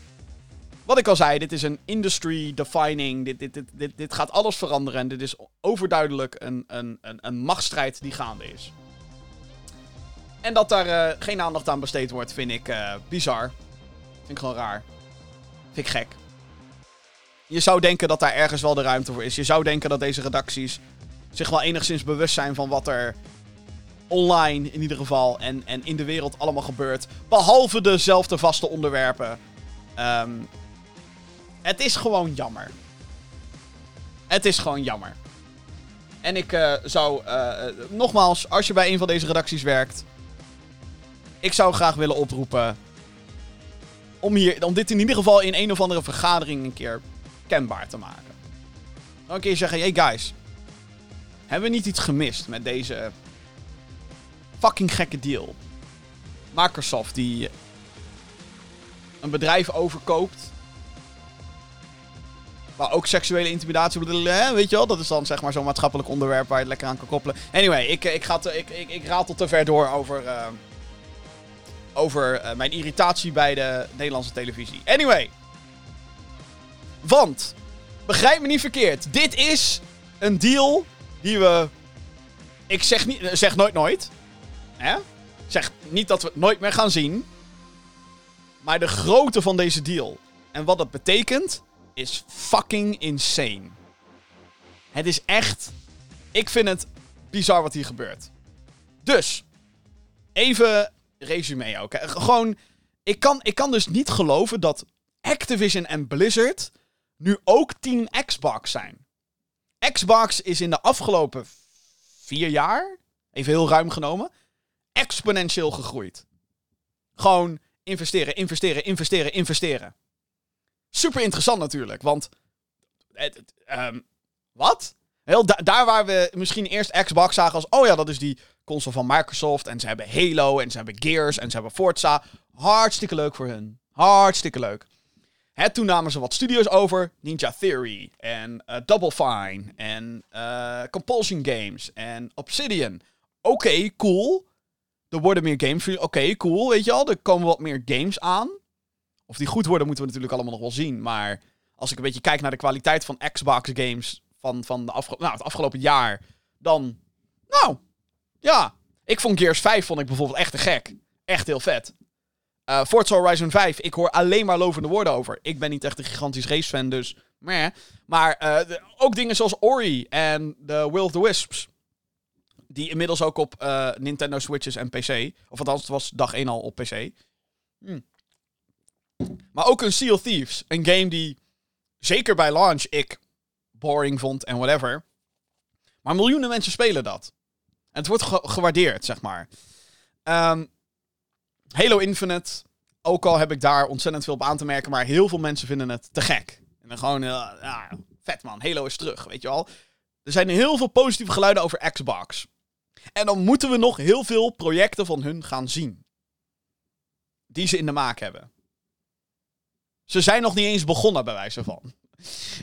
Wat ik al zei, dit is een industry defining. Dit, dit, dit, dit, dit gaat alles veranderen. En dit is overduidelijk een, een, een, een machtsstrijd die gaande is. En dat daar uh, geen aandacht aan besteed wordt, vind ik uh, bizar. Vind ik gewoon raar. Vind ik gek. Je zou denken dat daar ergens wel de ruimte voor is. Je zou denken dat deze redacties zich wel enigszins bewust zijn van wat er online in ieder geval en, en in de wereld allemaal gebeurt. Behalve dezelfde vaste onderwerpen. Um, het is gewoon jammer. Het is gewoon jammer. En ik uh, zou, uh, nogmaals, als je bij een van deze redacties werkt, ik zou graag willen oproepen om, hier, om dit in ieder geval in een of andere vergadering een keer kenbaar te maken. Dan kun je zeggen, hey guys, hebben we niet iets gemist met deze fucking gekke deal? Microsoft die een bedrijf overkoopt. Maar ook seksuele intimidatie. Weet je wel, dat is dan zeg maar zo'n maatschappelijk onderwerp waar je het lekker aan kan koppelen. Anyway, ik, ik, ga te, ik, ik, ik ratel te ver door over, uh, over uh, mijn irritatie bij de Nederlandse televisie. Anyway. Want, begrijp me niet verkeerd. Dit is een deal die we. Ik zeg, niet, zeg nooit nooit. Hè? Zeg niet dat we het nooit meer gaan zien. Maar de grootte van deze deal en wat dat betekent, is fucking insane. Het is echt. Ik vind het bizar wat hier gebeurt. Dus, even resume ook. Gewoon, ik kan, ik kan dus niet geloven dat Activision en Blizzard nu ook team Xbox zijn. Xbox is in de afgelopen vier jaar, even heel ruim genomen, exponentieel gegroeid. Gewoon investeren, investeren, investeren, investeren. Super interessant natuurlijk, want. Um, wat? Heel daar waar we misschien eerst Xbox zagen als. Oh ja, dat is die console van Microsoft. En ze hebben Halo. En ze hebben Gears. En ze hebben Forza. Hartstikke leuk voor hun. Hartstikke leuk. Hè, toen namen ze wat studios over. Ninja Theory. En uh, Double Fine. En uh, Compulsion Games. En Obsidian. Oké, cool. Er worden meer games. Oké, cool. Weet je al, er komen wat meer games aan. Of die goed worden, moeten we natuurlijk allemaal nog wel zien. Maar als ik een beetje kijk naar de kwaliteit van Xbox games van, van de afge nou, het afgelopen jaar. Dan, nou, ja. Ik vond Gears 5 vond ik bijvoorbeeld echt te gek. Echt heel vet. Uh, Forza Horizon 5, ik hoor alleen maar lovende woorden over. Ik ben niet echt een gigantisch racefan, dus meh. Maar de, ook dingen zoals Ori en The Will of the Wisps. Die inmiddels ook op uh, Nintendo Switches en PC. Of althans, het was dag 1 al op PC. Hmm. Maar ook een Sea of Thieves. Een game die zeker bij launch ik boring vond en whatever. Maar miljoenen mensen spelen dat. En het wordt ge gewaardeerd, zeg maar. Um, Halo Infinite. Ook al heb ik daar ontzettend veel op aan te merken. Maar heel veel mensen vinden het te gek. En En gewoon, uh, vet man, Halo is terug, weet je wel. Er zijn heel veel positieve geluiden over Xbox. En dan moeten we nog heel veel projecten van hun gaan zien. Die ze in de maak hebben. Ze zijn nog niet eens begonnen, bij wijze van.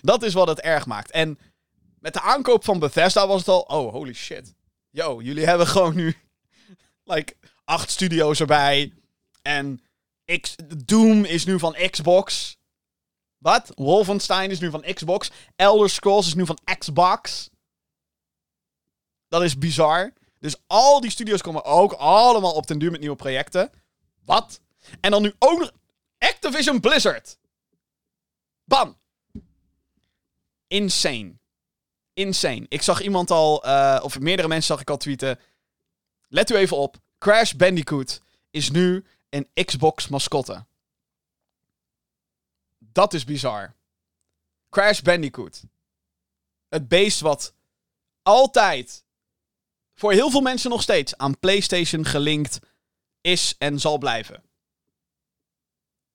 Dat is wat het erg maakt. En met de aankoop van Bethesda was het al... Oh, holy shit. Yo, jullie hebben gewoon nu... Like, acht studio's erbij. En X, Doom is nu van Xbox. Wat? Wolfenstein is nu van Xbox. Elder Scrolls is nu van Xbox. Dat is bizar. Dus al die studios komen ook allemaal op den duur met nieuwe projecten. Wat? En dan nu ook nog Activision Blizzard. Bam. Insane. Insane. Ik zag iemand al, uh, of meerdere mensen zag ik al tweeten. Let u even op. Crash Bandicoot is nu een Xbox mascotte. Dat is bizar. Crash Bandicoot. Het beest wat altijd, voor heel veel mensen nog steeds, aan PlayStation gelinkt is en zal blijven.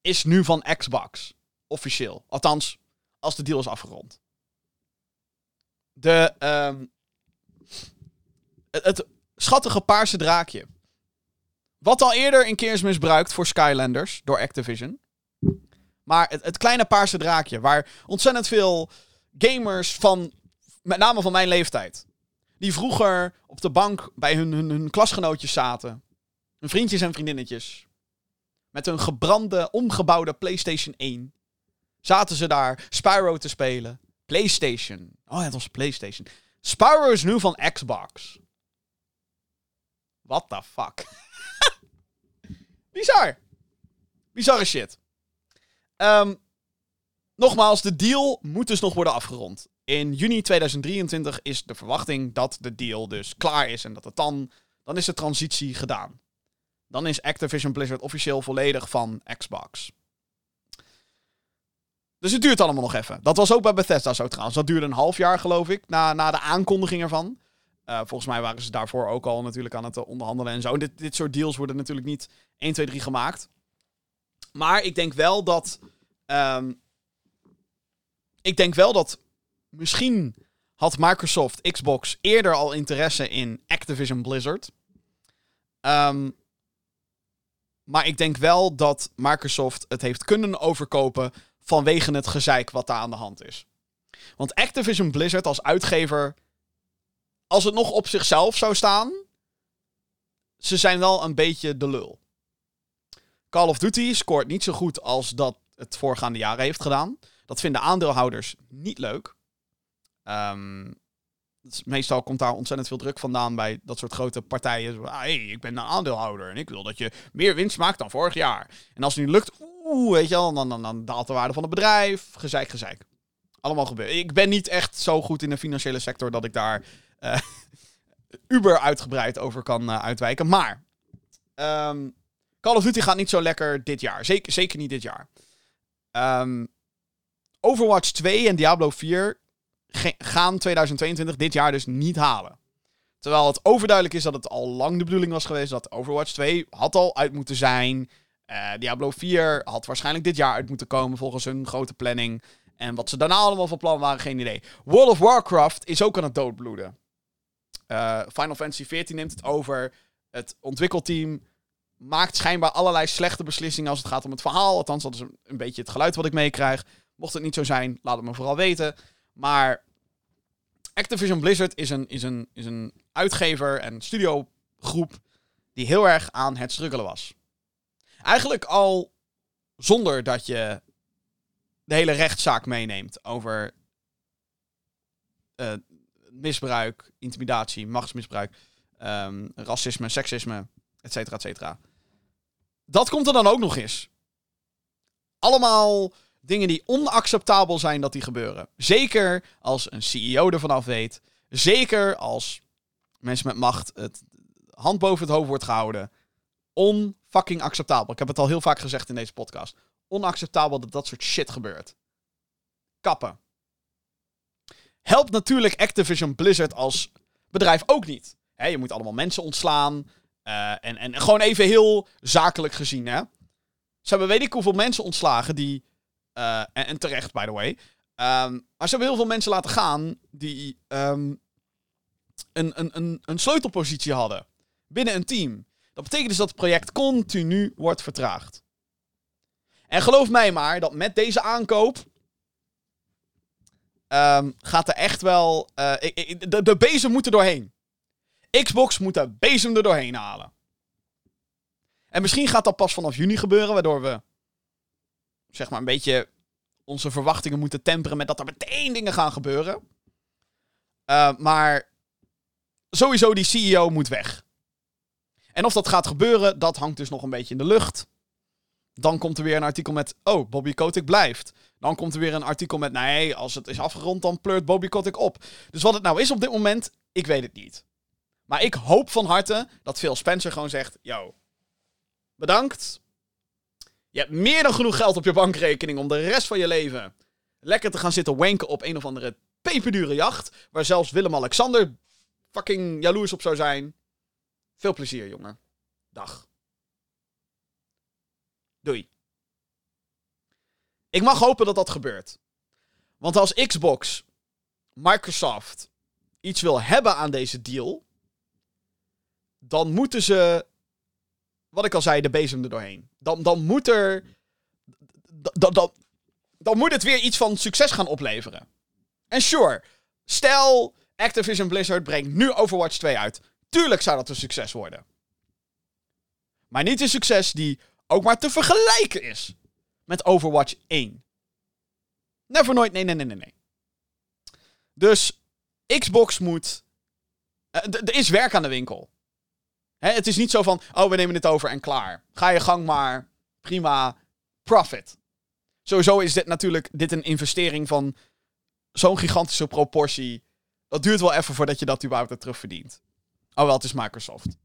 Is nu van Xbox. Officieel. Althans, als de deal is afgerond. De, um, het, schattige paarse draakje. Wat al eerder een keer is misbruikt voor Skylanders door Activision. Maar het, het kleine paarse draakje, waar ontzettend veel gamers van, met name van mijn leeftijd, die vroeger op de bank bij hun, hun, hun klasgenootjes zaten, hun vriendjes en vriendinnetjes, met hun gebrande, omgebouwde PlayStation 1, zaten ze daar Spyro te spelen. PlayStation. Oh het was PlayStation. Spyro is nu van Xbox. What the fuck? Bizar. Bizarre shit. Um, nogmaals, de deal moet dus nog worden afgerond. In juni 2023 is de verwachting dat de deal dus klaar is en dat het dan, dan is de transitie gedaan. Dan is Activision Blizzard officieel volledig van Xbox. Dus het duurt allemaal nog even. Dat was ook bij Bethesda zo trouwens. Dat duurde een half jaar, geloof ik, na, na de aankondiging ervan. Uh, volgens mij waren ze daarvoor ook al natuurlijk aan het onderhandelen en zo. dit, dit soort deals worden natuurlijk niet 1, 2, 3 gemaakt. Maar ik denk wel dat. Um, ik denk wel dat. Misschien had Microsoft Xbox eerder al interesse in Activision Blizzard. Um, maar ik denk wel dat Microsoft het heeft kunnen overkopen vanwege het gezeik wat daar aan de hand is. Want Activision Blizzard als uitgever, als het nog op zichzelf zou staan, ze zijn wel een beetje de lul. Call of Duty scoort niet zo goed als dat het voorgaande jaren heeft gedaan. Dat vinden aandeelhouders niet leuk. Um, meestal komt daar ontzettend veel druk vandaan bij dat soort grote partijen. Ah, hey, ik ben een aandeelhouder en ik wil dat je meer winst maakt dan vorig jaar. En als het nu lukt, oeh, weet je wel, dan, dan, dan daalt de waarde van het bedrijf. Gezeik, gezeik. Allemaal gebeurt. Ik ben niet echt zo goed in de financiële sector dat ik daar uh, uber uitgebreid over kan uh, uitwijken. Maar um, Call of Duty gaat niet zo lekker dit jaar. Zeker, zeker niet dit jaar. Um, Overwatch 2 en Diablo 4 gaan 2022 dit jaar dus niet halen. Terwijl het overduidelijk is dat het al lang de bedoeling was geweest dat Overwatch 2 had al uit moeten zijn. Uh, Diablo 4 had waarschijnlijk dit jaar uit moeten komen volgens hun grote planning. En wat ze daarna allemaal van plan waren, geen idee. World of Warcraft is ook aan het doodbloeden. Uh, Final Fantasy XIV neemt het over. Het ontwikkelteam maakt schijnbaar allerlei slechte beslissingen als het gaat om het verhaal. Althans, dat is een beetje het geluid wat ik meekrijg. Mocht het niet zo zijn, laat het me vooral weten. Maar Activision Blizzard is een, is een, is een uitgever en studiogroep die heel erg aan het struggelen was. Eigenlijk al zonder dat je de hele rechtszaak meeneemt over uh, misbruik, intimidatie, machtsmisbruik, um, racisme, seksisme, et cetera, et cetera. Dat komt er dan ook nog eens. Allemaal dingen die onacceptabel zijn dat die gebeuren. Zeker als een CEO ervan af weet. Zeker als mensen met macht het hand boven het hoofd wordt gehouden. Onfucking acceptabel. Ik heb het al heel vaak gezegd in deze podcast. Onacceptabel dat dat soort shit gebeurt. Kappen. Helpt natuurlijk Activision Blizzard als bedrijf ook niet. je moet allemaal mensen ontslaan. Uh, en, en gewoon even heel zakelijk gezien, hè. Ze hebben weet ik hoeveel mensen ontslagen die uh, en, terecht, by the way. Ehm, maar ze hebben heel veel mensen laten gaan die ehm, een, een, een, een sleutelpositie hadden binnen een team. Dat betekent dus dat het project continu wordt vertraagd. En geloof mij maar dat met deze aankoop. ehm, gaat er echt wel. eh, de, de bezem er doorheen. Xbox moet de bezem er doorheen halen. En misschien gaat dat pas vanaf juni gebeuren, waardoor we. Zeg maar een beetje. onze verwachtingen moeten temperen met dat er meteen dingen gaan gebeuren. Eh, maar. sowieso, die CEO moet weg. En of dat gaat gebeuren, dat hangt dus nog een beetje in de lucht. Dan komt er weer een artikel met, oh, Bobby Kotick blijft. Dan komt er weer een artikel met, nee, als het is afgerond, dan pleurt Bobby Kotick op. Dus wat het nou is op dit moment, ik weet het niet. Maar ik hoop van harte dat Phil Spencer gewoon zegt, yo, bedankt. Je hebt meer dan genoeg geld op je bankrekening om de rest van je leven lekker te gaan zitten wanken op een of andere peperdure jacht. Waar zelfs Willem-Alexander fucking jaloers op zou zijn. Veel plezier, jongen. Dag. Doei. Ik mag hopen dat dat gebeurt. Want als Xbox, Microsoft iets wil hebben aan deze deal, dan moeten ze, wat ik al zei, de bezem er doorheen. Dan, dan moet er, dan, dan, dan moet het weer iets van succes gaan opleveren. En sure, stel Activision Blizzard brengt nu Overwatch 2 uit. Tuurlijk zou dat een succes worden. Maar niet een succes die ook maar te vergelijken is met Overwatch 1. Never nooit, nee, nee, nee, nee, nee. Dus Xbox moet. eh, Er is werk aan de winkel. Hè, het is niet zo van, oh, we nemen het over en klaar. Ga je gang maar, prima, profit. Sowieso is dit natuurlijk dit een investering van zo'n gigantische proportie. Dat duurt wel even voordat je dat überhaupt terugverdient. Oh wel, het is Microsoft.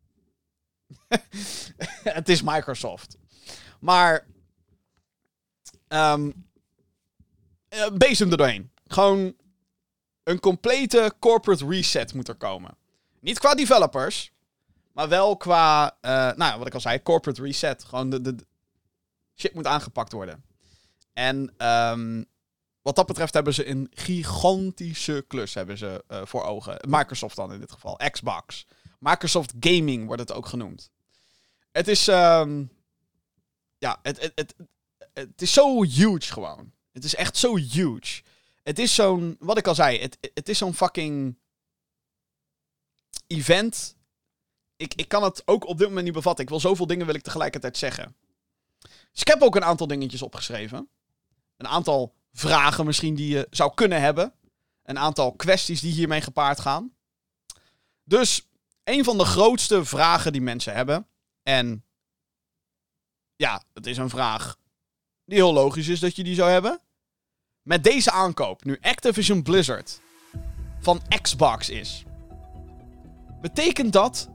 het is Microsoft. Maar. eh, bezem er doorheen. Gewoon een complete corporate reset moet er komen. Niet qua developers, maar wel qua, eh, nou wat ik al zei, corporate reset. Gewoon de, de, de shit moet aangepakt worden. En ehm, wat dat betreft hebben ze een gigantische klus hebben ze, eh, voor ogen. Microsoft dan in dit geval, Xbox. Microsoft Gaming wordt het ook genoemd. Het is, ehm, ja, het, het, het, het is zo huge gewoon. Het is echt zo huge. Het is zo'n, wat ik al zei, het, het is zo'n fucking event. Ik, ik kan het ook op dit moment niet bevatten. Ik wil zoveel dingen wil ik tegelijkertijd zeggen. Dus ik heb ook een aantal dingetjes opgeschreven. Een aantal vragen misschien die je zou kunnen hebben. Een aantal kwesties die hiermee gepaard gaan. Dus een van de grootste vragen die mensen hebben. En ja, het is een vraag die heel logisch is dat je die zou hebben. Met deze aankoop, nu Activision Blizzard van Xbox is. Betekent dat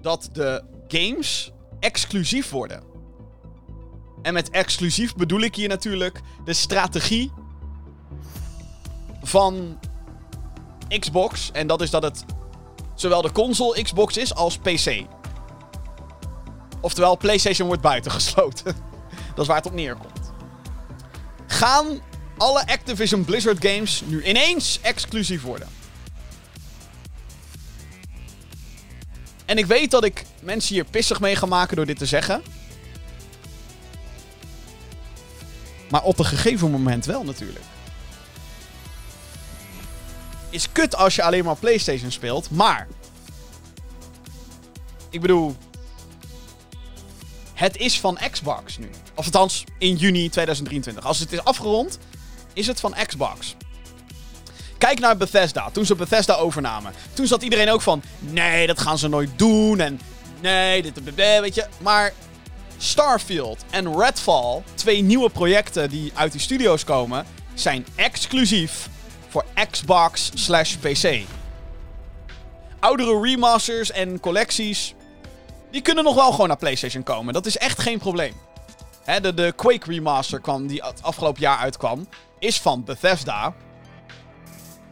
dat de games exclusief worden? En met exclusief bedoel ik hier natuurlijk de strategie van Xbox. En dat is dat het zowel de console Xbox is als PC. Oftewel, PlayStation wordt buitengesloten. dat is waar het op neerkomt. Gaan alle Activision Blizzard games nu ineens exclusief worden? En ik weet dat ik mensen hier pissig mee ga maken door dit te zeggen. Maar op een gegeven moment wel natuurlijk. Is kut als je alleen maar PlayStation speelt, maar. Ik bedoel. Het is van Xbox nu. Of althans, in juni 2023. Als het is afgerond, is het van Xbox. Kijk naar Bethesda. Toen ze Bethesda overnamen. Toen zat iedereen ook van. Nee, dat gaan ze nooit doen. En nee, dit, dit, weet je. Maar Starfield en Redfall, twee nieuwe projecten die uit die studio's komen, zijn exclusief voor Xbox slash PC. Oudere remasters en collecties, die kunnen nog wel gewoon naar PlayStation komen. Dat is echt geen probleem. De, de Quake remaster kwam, die het afgelopen jaar uitkwam, is van Bethesda.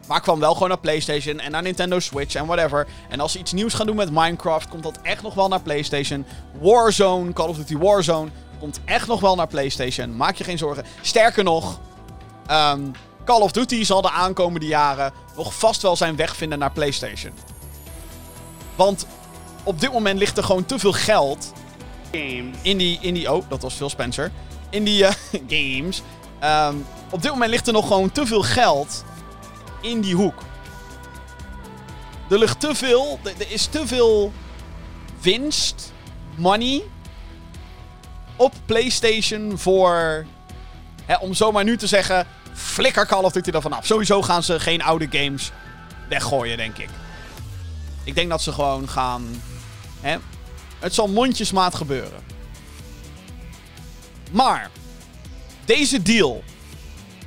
Maar kwam wel gewoon naar PlayStation en naar Nintendo Switch en whatever. En als ze iets nieuws gaan doen met Minecraft, komt dat echt nog wel naar PlayStation. Warzone, Call of Duty Warzone, Komt echt nog wel naar PlayStation. Maak je geen zorgen. Sterker nog, ehm, Call of Duty zal de aankomende jaren nog vast wel zijn weg vinden naar PlayStation. Want op dit moment ligt er gewoon te veel geld in die, in die... Oh, dat was Phil Spencer. In die eh, games. Ehm, op dit moment ligt er nog gewoon te veel geld in die hoek. Er ligt te veel... Er, is te veel winst, money... op PlayStation voor... Hè, om zomaar nu te zeggen... Flikker Call of Duty er vanaf. Sowieso gaan ze geen oude games weggooien, denk ik. Ik denk dat ze gewoon gaan... Hè, het zal mondjesmaat gebeuren. Maar deze deal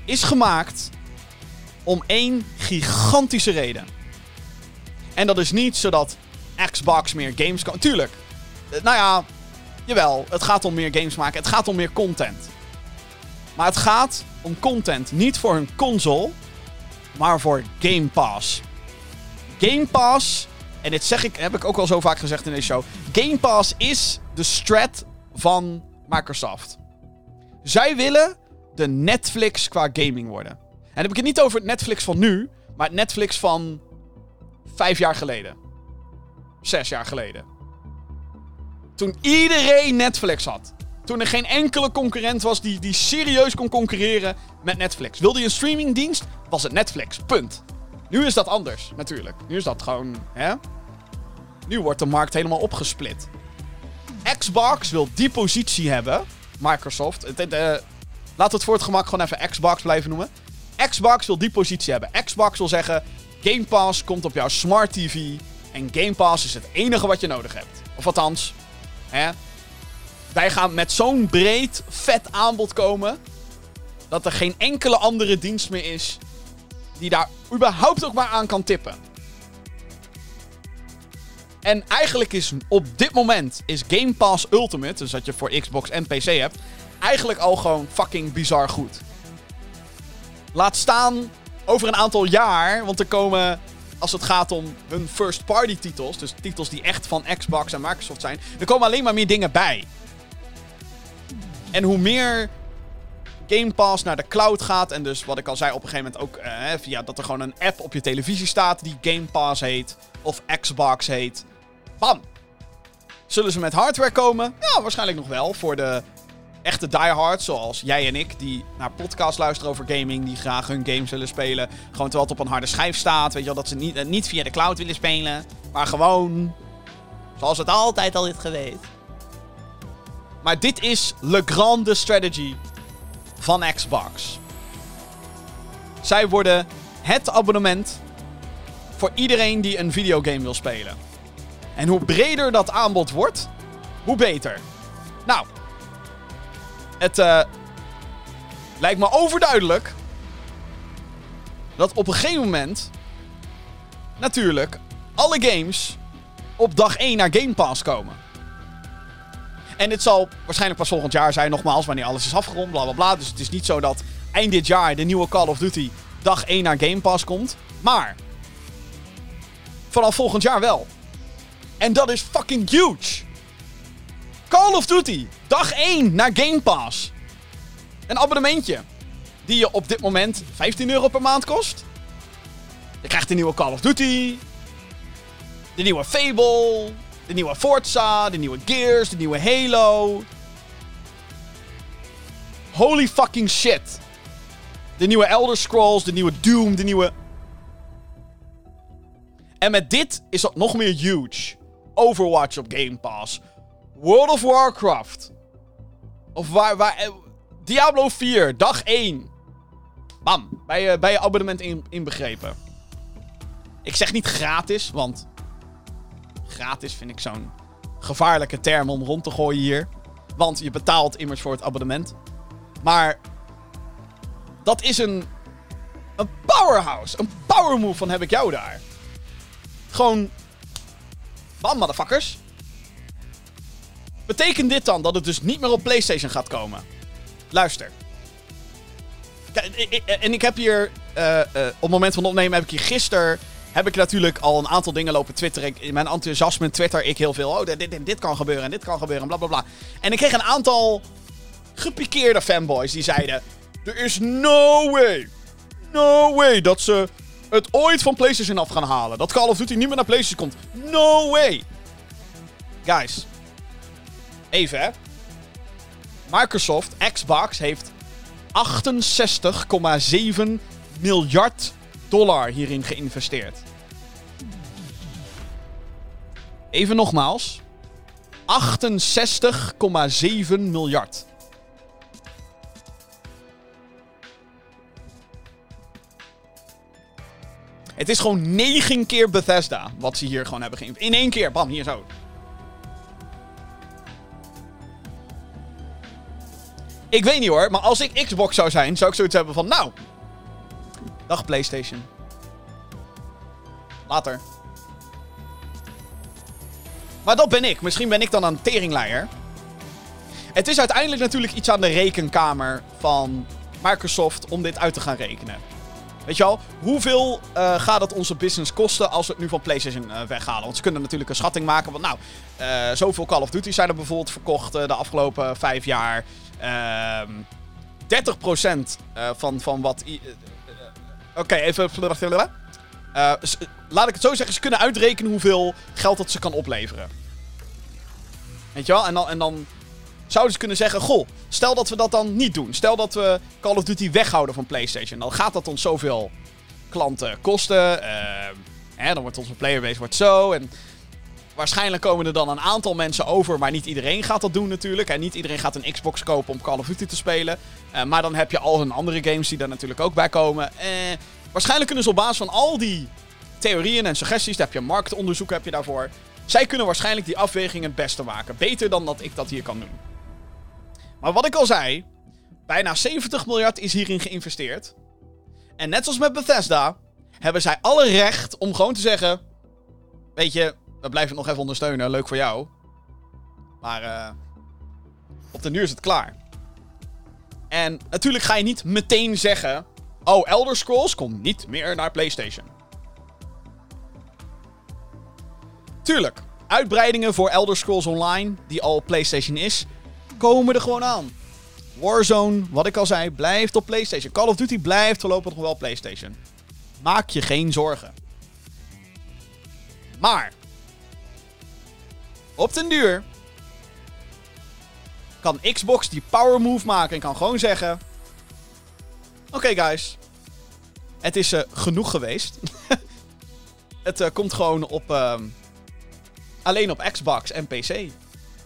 is gemaakt om één gigantische reden. En dat is niet zodat Xbox meer games kan. Tuurlijk. Eh, Nou ja, jawel. Het gaat om meer games maken. Het gaat om meer content. Maar het gaat om content niet voor hun console, maar voor Game Pass. Game Pass, en dit zeg ik, heb ik ook al zo vaak gezegd in deze show. Game Pass is de strat van Microsoft. Zij willen de Netflix qua gaming worden. En dan heb ik het niet over het Netflix van nu, maar het Netflix van vijf jaar geleden. Zes jaar geleden. Toen iedereen Netflix had. Toen er geen enkele concurrent was die, die serieus kon concurreren met Netflix. Wilde je een streamingdienst? Was het Netflix. Punt. Nu is dat anders, natuurlijk. Nu is dat gewoon, hè? Nu wordt de markt helemaal opgesplit. Xbox wil die positie hebben. Microsoft. Eh, laten we het voor het gemak gewoon even Xbox blijven noemen. Xbox wil die positie hebben. Xbox wil zeggen: Game Pass komt op jouw smart TV. En Game Pass is het enige wat je nodig hebt. Of althans, hè? Wij gaan met zo'n breed, vet aanbod komen. Dat er geen enkele andere dienst meer is. die daar überhaupt ook maar aan kan tippen. En eigenlijk is op dit moment is Game Pass Ultimate, dus dat je voor Xbox en PC hebt, eigenlijk al gewoon fucking bizar goed. Laat staan over een aantal jaar, want er komen, als het gaat om hun first party titels, dus titels die echt van Xbox en Microsoft zijn, er komen alleen maar meer dingen bij. En hoe meer Game Pass naar de cloud gaat. En dus wat ik al zei op een gegeven moment ook eh, via dat er gewoon een app op je televisie staat die Game Pass heet. Of Xbox heet. Bam! Zullen ze met hardware komen? Ja, waarschijnlijk nog wel. Voor de echte diehards zoals jij en ik. Die naar podcasts luisteren over gaming. Die graag hun games willen spelen. Gewoon terwijl het op een harde schijf staat. Weet je wel, dat ze niet, eh, niet via de cloud willen spelen. Maar gewoon zoals het altijd al is geweest. Maar dit is le grande strategy van Xbox. Zij worden het abonnement voor iedereen die een videogame wil spelen. En hoe breder dat aanbod wordt, hoe beter. Nou, het eh, lijkt me overduidelijk dat op een gegeven moment natuurlijk alle games op dag 1 naar Game Pass komen. En dit zal waarschijnlijk pas volgend jaar zijn, nogmaals, wanneer alles is afgerond, bla bla bla. Dus het is niet zo dat eind dit jaar de nieuwe Call of Duty dag 1 naar Game Pass komt. Maar vanaf volgend jaar wel. En dat is fucking huge. Call of Duty, dag 1 naar Game Pass. Een abonnementje die je op dit moment 15 euro per maand kost. Je krijgt de nieuwe Call of Duty, de nieuwe Fable, de nieuwe Forza, de nieuwe Gears, de nieuwe Halo. Holy fucking shit. De nieuwe Elder Scrolls, de nieuwe Doom, de nieuwe... En met dit is dat nog meer huge. Overwatch op Game Pass. World of Warcraft. Of waar... waar eh, Diablo 4, dag 1. Bam, bij je, bij je abonnement in, inbegrepen. Ik zeg niet gratis, want gratis vind ik zo'n gevaarlijke term om rond te gooien hier. Want je betaalt immers voor het abonnement. Maar dat is een, een powerhouse. Een power move van heb ik jou daar. Gewoon. Bam, motherfuckers. Betekent dit dan dat het dus niet meer op PlayStation gaat komen? Luister. En ik heb hier. eh, eh, op het moment van opnemen heb ik hier gisteren heb ik natuurlijk al een aantal dingen lopen twitteren. In mijn enthousiasme twitter ik heel veel. Oh, dit, dit, dit kan gebeuren en dit kan gebeuren, bla bla bla. En ik kreeg een aantal gepikeerde fanboys die zeiden: Er is no way, no way dat ze het ooit van PlayStation af gaan halen. Dat Call of Duty niet meer naar PlayStation komt. No way. Guys, even hè. Microsoft, Xbox, heeft 68,7 miljard dollar hierin geïnvesteerd. Even nogmaals. 68,7 miljard. Het is gewoon 9 keer Bethesda wat ze hier gewoon hebben geïnvesteerd. In één keer, bam, hier zo. Ik weet niet hoor, maar als ik Xbox zou zijn, zou ik zoiets hebben van, nou, dag PlayStation. Later. Maar dat ben ik. Misschien ben ik dan een teringleier. Het is uiteindelijk natuurlijk iets aan de rekenkamer van Microsoft om dit uit te gaan rekenen. Weet je al, hoeveel uh, gaat het onze business kosten als we het nu van PlayStation uh, weghalen? Want ze kunnen natuurlijk een schatting maken. Want nou, uh, zoveel Call of Duty zijn er bijvoorbeeld verkocht de afgelopen vijf jaar. 30% ehm, van, van wat. Oké, okay, even. laat ik het zo zeggen, ze kunnen uitrekenen hoeveel geld dat ze kan opleveren. Weet je wel? En dan, en dan zouden ze kunnen zeggen: Goh, stel dat we dat dan niet doen. Stel dat we Call of Duty weghouden van PlayStation. Dan gaat dat ons zoveel klanten kosten. Uh, hè, dan wordt onze playerbase wordt zo. En waarschijnlijk komen er dan een aantal mensen over. Maar niet iedereen gaat dat doen natuurlijk. En niet iedereen gaat een Xbox kopen om Call of Duty te spelen. Uh, maar dan heb je al hun andere games die daar natuurlijk ook bij komen. Uh, waarschijnlijk kunnen ze op basis van al die theorieën en suggesties. Daar heb je marktonderzoek heb je daarvoor. Zij kunnen waarschijnlijk die afweging het beste maken. Beter dan dat ik dat hier kan doen. Maar wat ik al zei, bijna 70 miljard is hierin geïnvesteerd. En net zoals met Bethesda, hebben zij alle recht om gewoon te zeggen: Weet je, we blijven het nog even ondersteunen, leuk voor jou. Maar uh, op de duur is het klaar. En natuurlijk ga je niet meteen zeggen: Oh, Elder Scrolls komt niet meer naar PlayStation. Tuurlijk, uitbreidingen voor Elder Scrolls Online, die al PlayStation is, komen er gewoon aan. Warzone, wat ik al zei, blijft op PlayStation. Call of Duty blijft voorlopig nog wel PlayStation. Maak je geen zorgen. Maar, op den duur kan Xbox die power move maken en kan gewoon zeggen: Oké, guys, het is uh, genoeg geweest. het uh, komt gewoon op. Uh, alleen op Xbox en PC.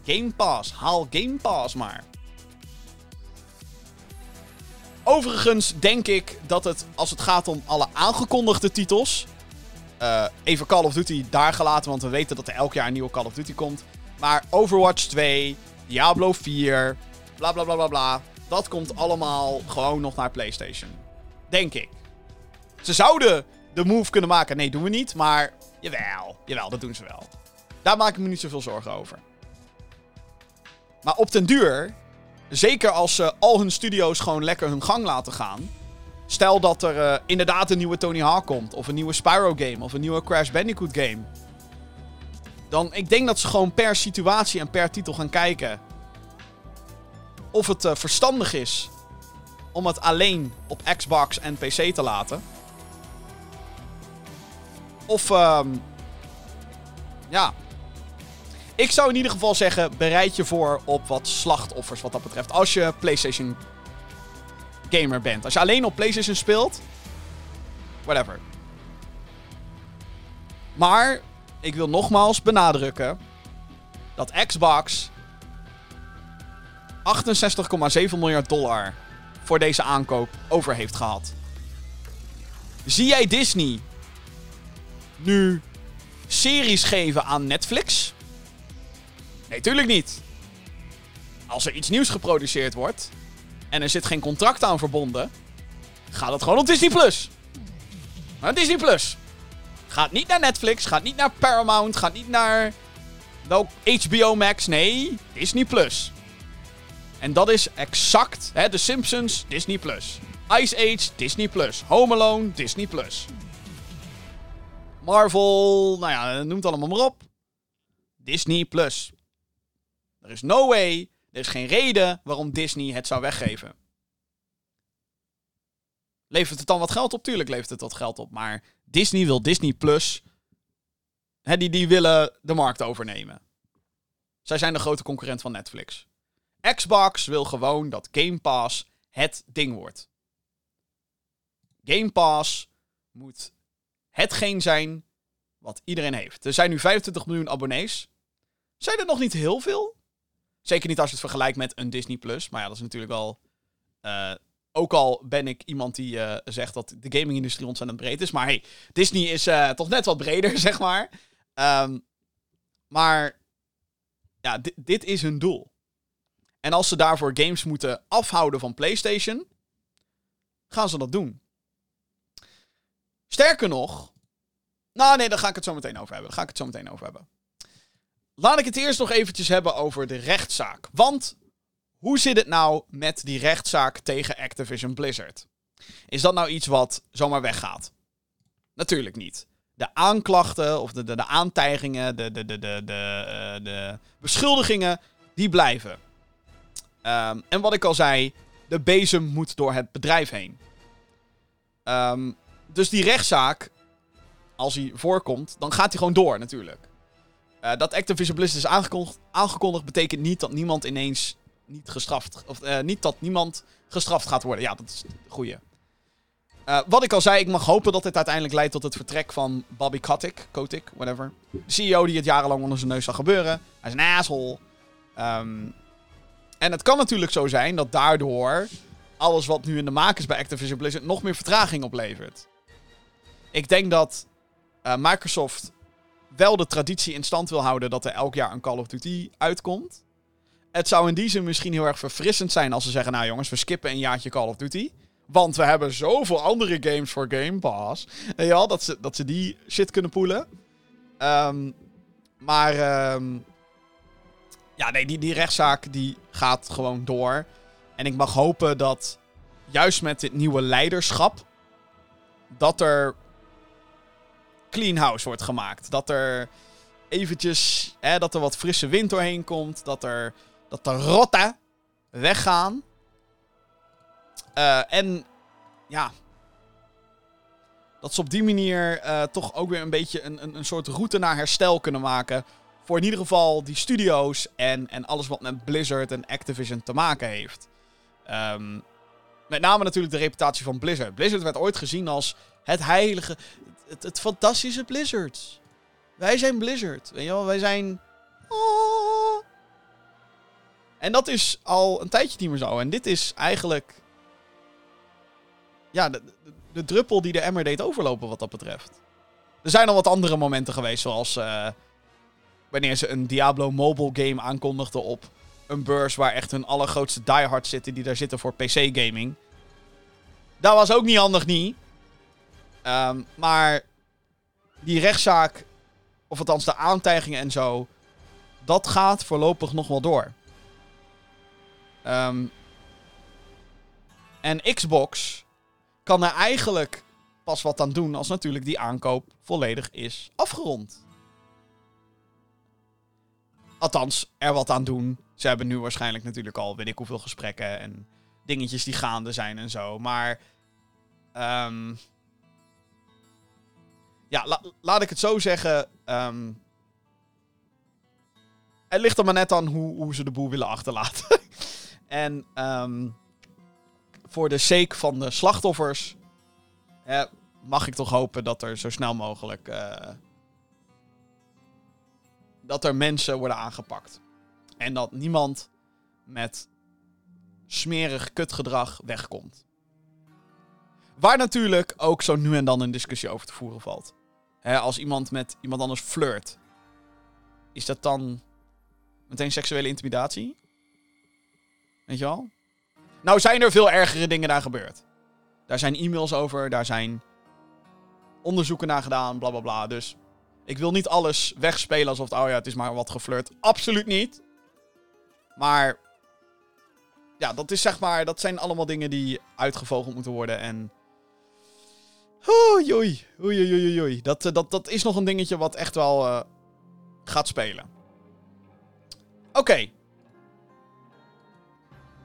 Game Pass. Haal Game Pass maar. Overigens denk ik dat het, als het gaat om alle aangekondigde titels. Uh, even Call of Duty daar gelaten, want we weten dat er elk jaar een nieuwe Call of Duty komt. Maar Overwatch 2, Diablo 4, bla bla bla bla bla. Dat komt allemaal gewoon nog naar PlayStation. Denk ik. Ze zouden de move kunnen maken. Nee, doen we niet. Maar jawel, jawel, dat doen ze wel. Daar maak ik me niet zoveel zorgen over. Maar op den duur, zeker als ze al hun studio's gewoon lekker hun gang laten gaan. Stel dat er uh, inderdaad een nieuwe Tony Hawk komt, of een nieuwe Spyro game, of een nieuwe Crash Bandicoot game. Dan, ik denk dat ze gewoon per situatie en per titel gaan kijken. Of het uh, verstandig is om het alleen op Xbox en PC te laten. Of, um, ja, ik zou in ieder geval zeggen, bereid je voor op wat slachtoffers wat dat betreft. Als je PlayStation gamer bent. Als je alleen op PlayStation speelt, whatever. Maar ik wil nogmaals benadrukken dat Xbox 68,7 miljard dollar voor deze aankoop over heeft gehad. Zie jij Disney nu series geven aan Netflix? Nee, tuurlijk niet. Als er iets nieuws geproduceerd wordt en er zit geen contract aan verbonden, gaat het gewoon op Disney Plus. Naar Disney Plus. Gaat niet naar Netflix, gaat niet naar Paramount, gaat niet naar HBO Max. Nee, Disney Plus. En dat is exact, hè, The Simpsons, Disney Plus. Ice Age, Disney Plus. Home Alone, Disney Plus. Marvel, nou ja, noem het allemaal maar op. Disney Plus. Er is no way, er is geen reden waarom Disney het zou weggeven. Levert het dan wat geld op? Tuurlijk levert het wat geld op. Maar Disney wil Disney Plus. Die, die willen de markt overnemen. Zij zijn de grote concurrent van Netflix. Xbox wil gewoon dat Game Pass het ding wordt. Game Pass moet hetgeen zijn wat iedereen heeft. Er zijn nu 25 miljoen abonnees. Zijn er nog niet heel veel? Zeker niet als je het vergelijkt met een Disney Plus. Maar ja, dat is natuurlijk wel. Uh, ook al ben ik iemand die uh, zegt dat de gaming-industrie ontzettend breed is. Maar hey, Disney is uh, toch net wat breder, zeg maar. Um, maar ja, dit is hun doel. En als ze daarvoor games moeten afhouden van PlayStation, gaan ze dat doen. Sterker nog. Nou, nee, daar ga ik het zo meteen over hebben. Daar ga ik het zo meteen over hebben. Laat ik het eerst nog eventjes hebben over de rechtszaak. Want hoe zit het nou met die rechtszaak tegen Activision Blizzard? Is dat nou iets wat zomaar weggaat? Natuurlijk niet. De aanklachten of de, de, aantijgingen, de, de, de, de, de, uh, de beschuldigingen, die blijven. Um, en wat ik al zei, de bezem moet door het bedrijf heen. Um, dus die rechtszaak, als hij voorkomt, dan gaat hij gewoon door natuurlijk. Uh, dat Activision Blizzard is aangekondigd, aangekondigd, betekent niet dat niemand ineens niet gestraft... Of uh, niet dat niemand gestraft gaat worden. Ja, dat is het goede. Uh, wat ik al zei, ik mag hopen dat dit uiteindelijk leidt tot het vertrek van Bobby Kotick. Kotick, whatever. De CEO die het jarenlang onder zijn neus zag gebeuren. Hij is een asshole. Um, en het kan natuurlijk zo zijn dat daardoor alles wat nu in de maak is bij Activision Blizzard nog meer vertraging oplevert. Ik denk dat Microsoft wel de traditie in stand wil houden dat er elk jaar een Call of Duty uitkomt. Het zou in die zin misschien heel erg verfrissend zijn als ze zeggen: Nou jongens, we skippen een jaartje Call of Duty. Want we hebben zoveel andere games voor Game Pass. En ja, dat ze, dat ze die shit kunnen poelen. Um, maar um, ja, nee, die, die rechtszaak die gaat gewoon door. En ik mag hopen dat juist met dit nieuwe leiderschap. dat er. Clean house wordt gemaakt. Dat er eventjes. Hè, dat er wat frisse wind doorheen komt. Dat er. dat de rotten weggaan. Uh, en. ja. Dat ze op die manier uh, toch ook weer een beetje een, een, een soort route naar herstel kunnen maken voor in ieder geval die studio's en, en alles wat met Blizzard en Activision te maken heeft. Um, met name natuurlijk de reputatie van Blizzard. Blizzard werd ooit gezien als het heilige, het, fantastische Blizzard. Wij zijn Blizzard. Weet je wel, wij zijn. Oh. En dat is al een tijdje niet meer zo. En dit is eigenlijk. Ja, de, de, druppel die de emmer deed overlopen wat dat betreft. Er zijn al wat andere momenten geweest, zoals. Uh, wanneer ze een Diablo mobile game aankondigden op een beurs waar echt hun allergrootste diehards zitten die daar zitten voor PC gaming. Dat was ook niet handig niet. Um, maar die rechtszaak, of althans de aantijgingen en zo, dat gaat voorlopig nog wel door. Um, en Xbox kan er eigenlijk pas wat aan doen als natuurlijk die aankoop volledig is afgerond. Althans, er wat aan doen. Ze hebben nu waarschijnlijk natuurlijk al weet ik hoeveel gesprekken en dingetjes die gaande zijn en zo. Maar. Um, ja, la laat ik het zo zeggen. Het ligt er maar net aan hoe, hoe ze de boel willen achterlaten. en um, voor de sake van de slachtoffers. mag ik toch hopen dat er zo snel mogelijk. Uh, dat er mensen worden aangepakt. En dat niemand met smerig kutgedrag wegkomt. Waar natuurlijk ook zo nu en dan een discussie over te voeren valt. Als iemand met iemand anders flirt, is dat dan meteen seksuele intimidatie? Weet je wel? Nou zijn er veel ergere dingen daar gebeurd. Daar zijn e-mails over, daar zijn onderzoeken naar gedaan, bla bla bla. Dus ik wil niet alles wegspelen alsof oh ja, het is maar wat geflirt. Absoluut niet. Maar ja, dat is zeg maar, dat zijn allemaal dingen die uitgevogeld moeten worden. En Oei, oei, oei, oei. Dat, dat, dat is nog een dingetje wat echt wel uh, gaat spelen. Oké.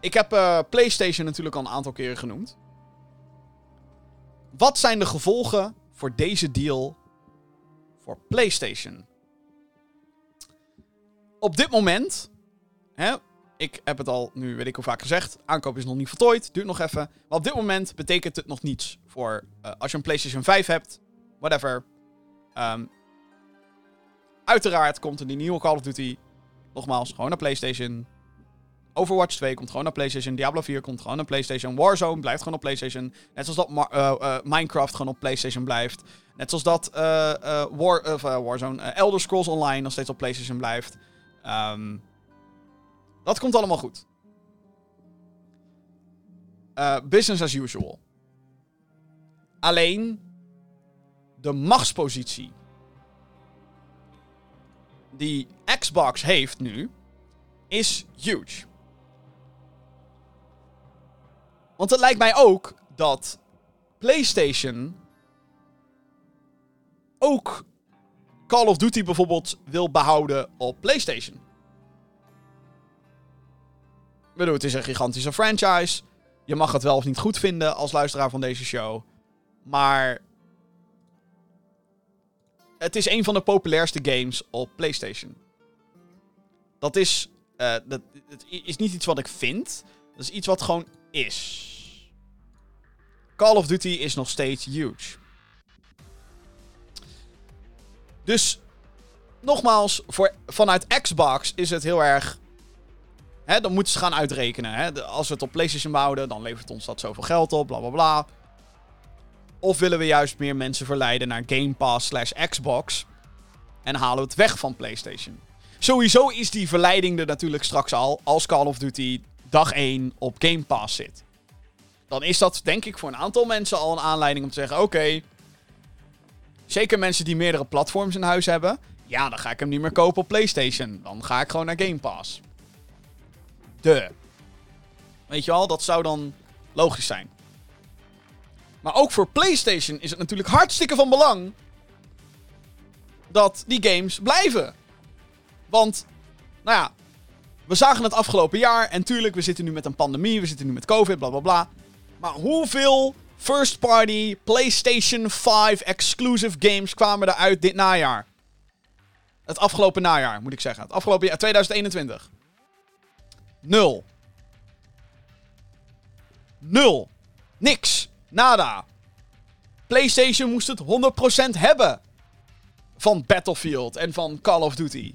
Ik heb uh, PlayStation natuurlijk al een aantal keren genoemd. Wat zijn de gevolgen voor deze deal voor PlayStation? Op dit moment, hè, ik heb het al nu weet ik hoe vaak gezegd, aankoop is nog niet voltooid, duurt nog even. Maar op dit moment betekent het nog niets voor uh, als je een PlayStation 5 hebt, whatever. Um, uiteraard komt er die nieuwe Call of Duty, nogmaals, gewoon naar PlayStation. Overwatch 2 komt gewoon naar PlayStation. Diablo 4 komt gewoon naar PlayStation. Warzone blijft gewoon op PlayStation. Net zoals dat uh, uh, Minecraft gewoon op PlayStation blijft. Net zoals dat War, Warzone, Elder Scrolls Online nog steeds op PlayStation blijft. Um, dat komt allemaal goed. business as usual. Alleen de machtspositie die Xbox heeft nu is huge. Want het lijkt mij ook dat PlayStation ook Call of Duty bijvoorbeeld wil behouden op PlayStation. Bedoel, het is een gigantische franchise. Je mag het wel of niet goed vinden als luisteraar van deze show. Maar. Het is een van de populairste games op PlayStation. Dat is. Uh, dat, het is niet iets wat ik vind. Dat is iets wat gewoon is. Call of Duty is nog steeds huge. Dus, nogmaals, voor, vanuit Xbox is het heel erg. Hè, dan moeten ze gaan uitrekenen. Hè. Als we het op PlayStation bouwen, dan levert ons dat zoveel geld op, bla bla bla. Of willen we juist meer mensen verleiden naar Game Pass slash Xbox. En halen we het weg van PlayStation. Sowieso is die verleiding er natuurlijk straks al als Call of Duty dag 1 op Game Pass zit dan is dat denk ik voor een aantal mensen al een aanleiding om te zeggen: oké. zeker mensen die meerdere platforms in huis hebben. Ja, dan ga ik hem niet meer kopen op PlayStation. Dan ga ik gewoon naar Game Pass. Weet je wel, dat zou dan logisch zijn. Maar ook voor PlayStation is het natuurlijk hartstikke van belang dat die games blijven. Want, nou ja, we zagen het afgelopen jaar. En tuurlijk, we zitten nu met een pandemie. We zitten nu met COVID, bla bla bla. Maar hoeveel first-party PlayStation 5 exclusive games kwamen er uit dit najaar? Het afgelopen najaar, moet ik zeggen. Het afgelopen jaar, 2021. Nul. Nul. Niks. Nada. PlayStation moest het 100% hebben. Van Battlefield en van Call of Duty.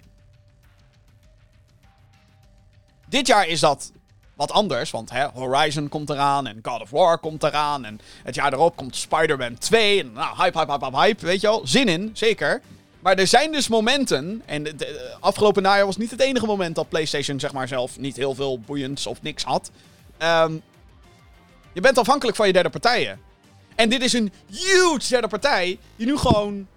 Dit jaar is dat wat anders. Want hè, Horizon komt eraan en God of War komt eraan. En het jaar erop komt Spider-Man 2. En nou, hype, hype, hype, hype. Weet je wel, zin in, zeker. Maar er zijn dus momenten, en de, afgelopen najaar was niet het enige moment dat PlayStation zeg maar zelf niet heel veel boeiends of niks had. Um, je bent afhankelijk van je derde partijen. En dit is een huge derde partij die nu gewoon...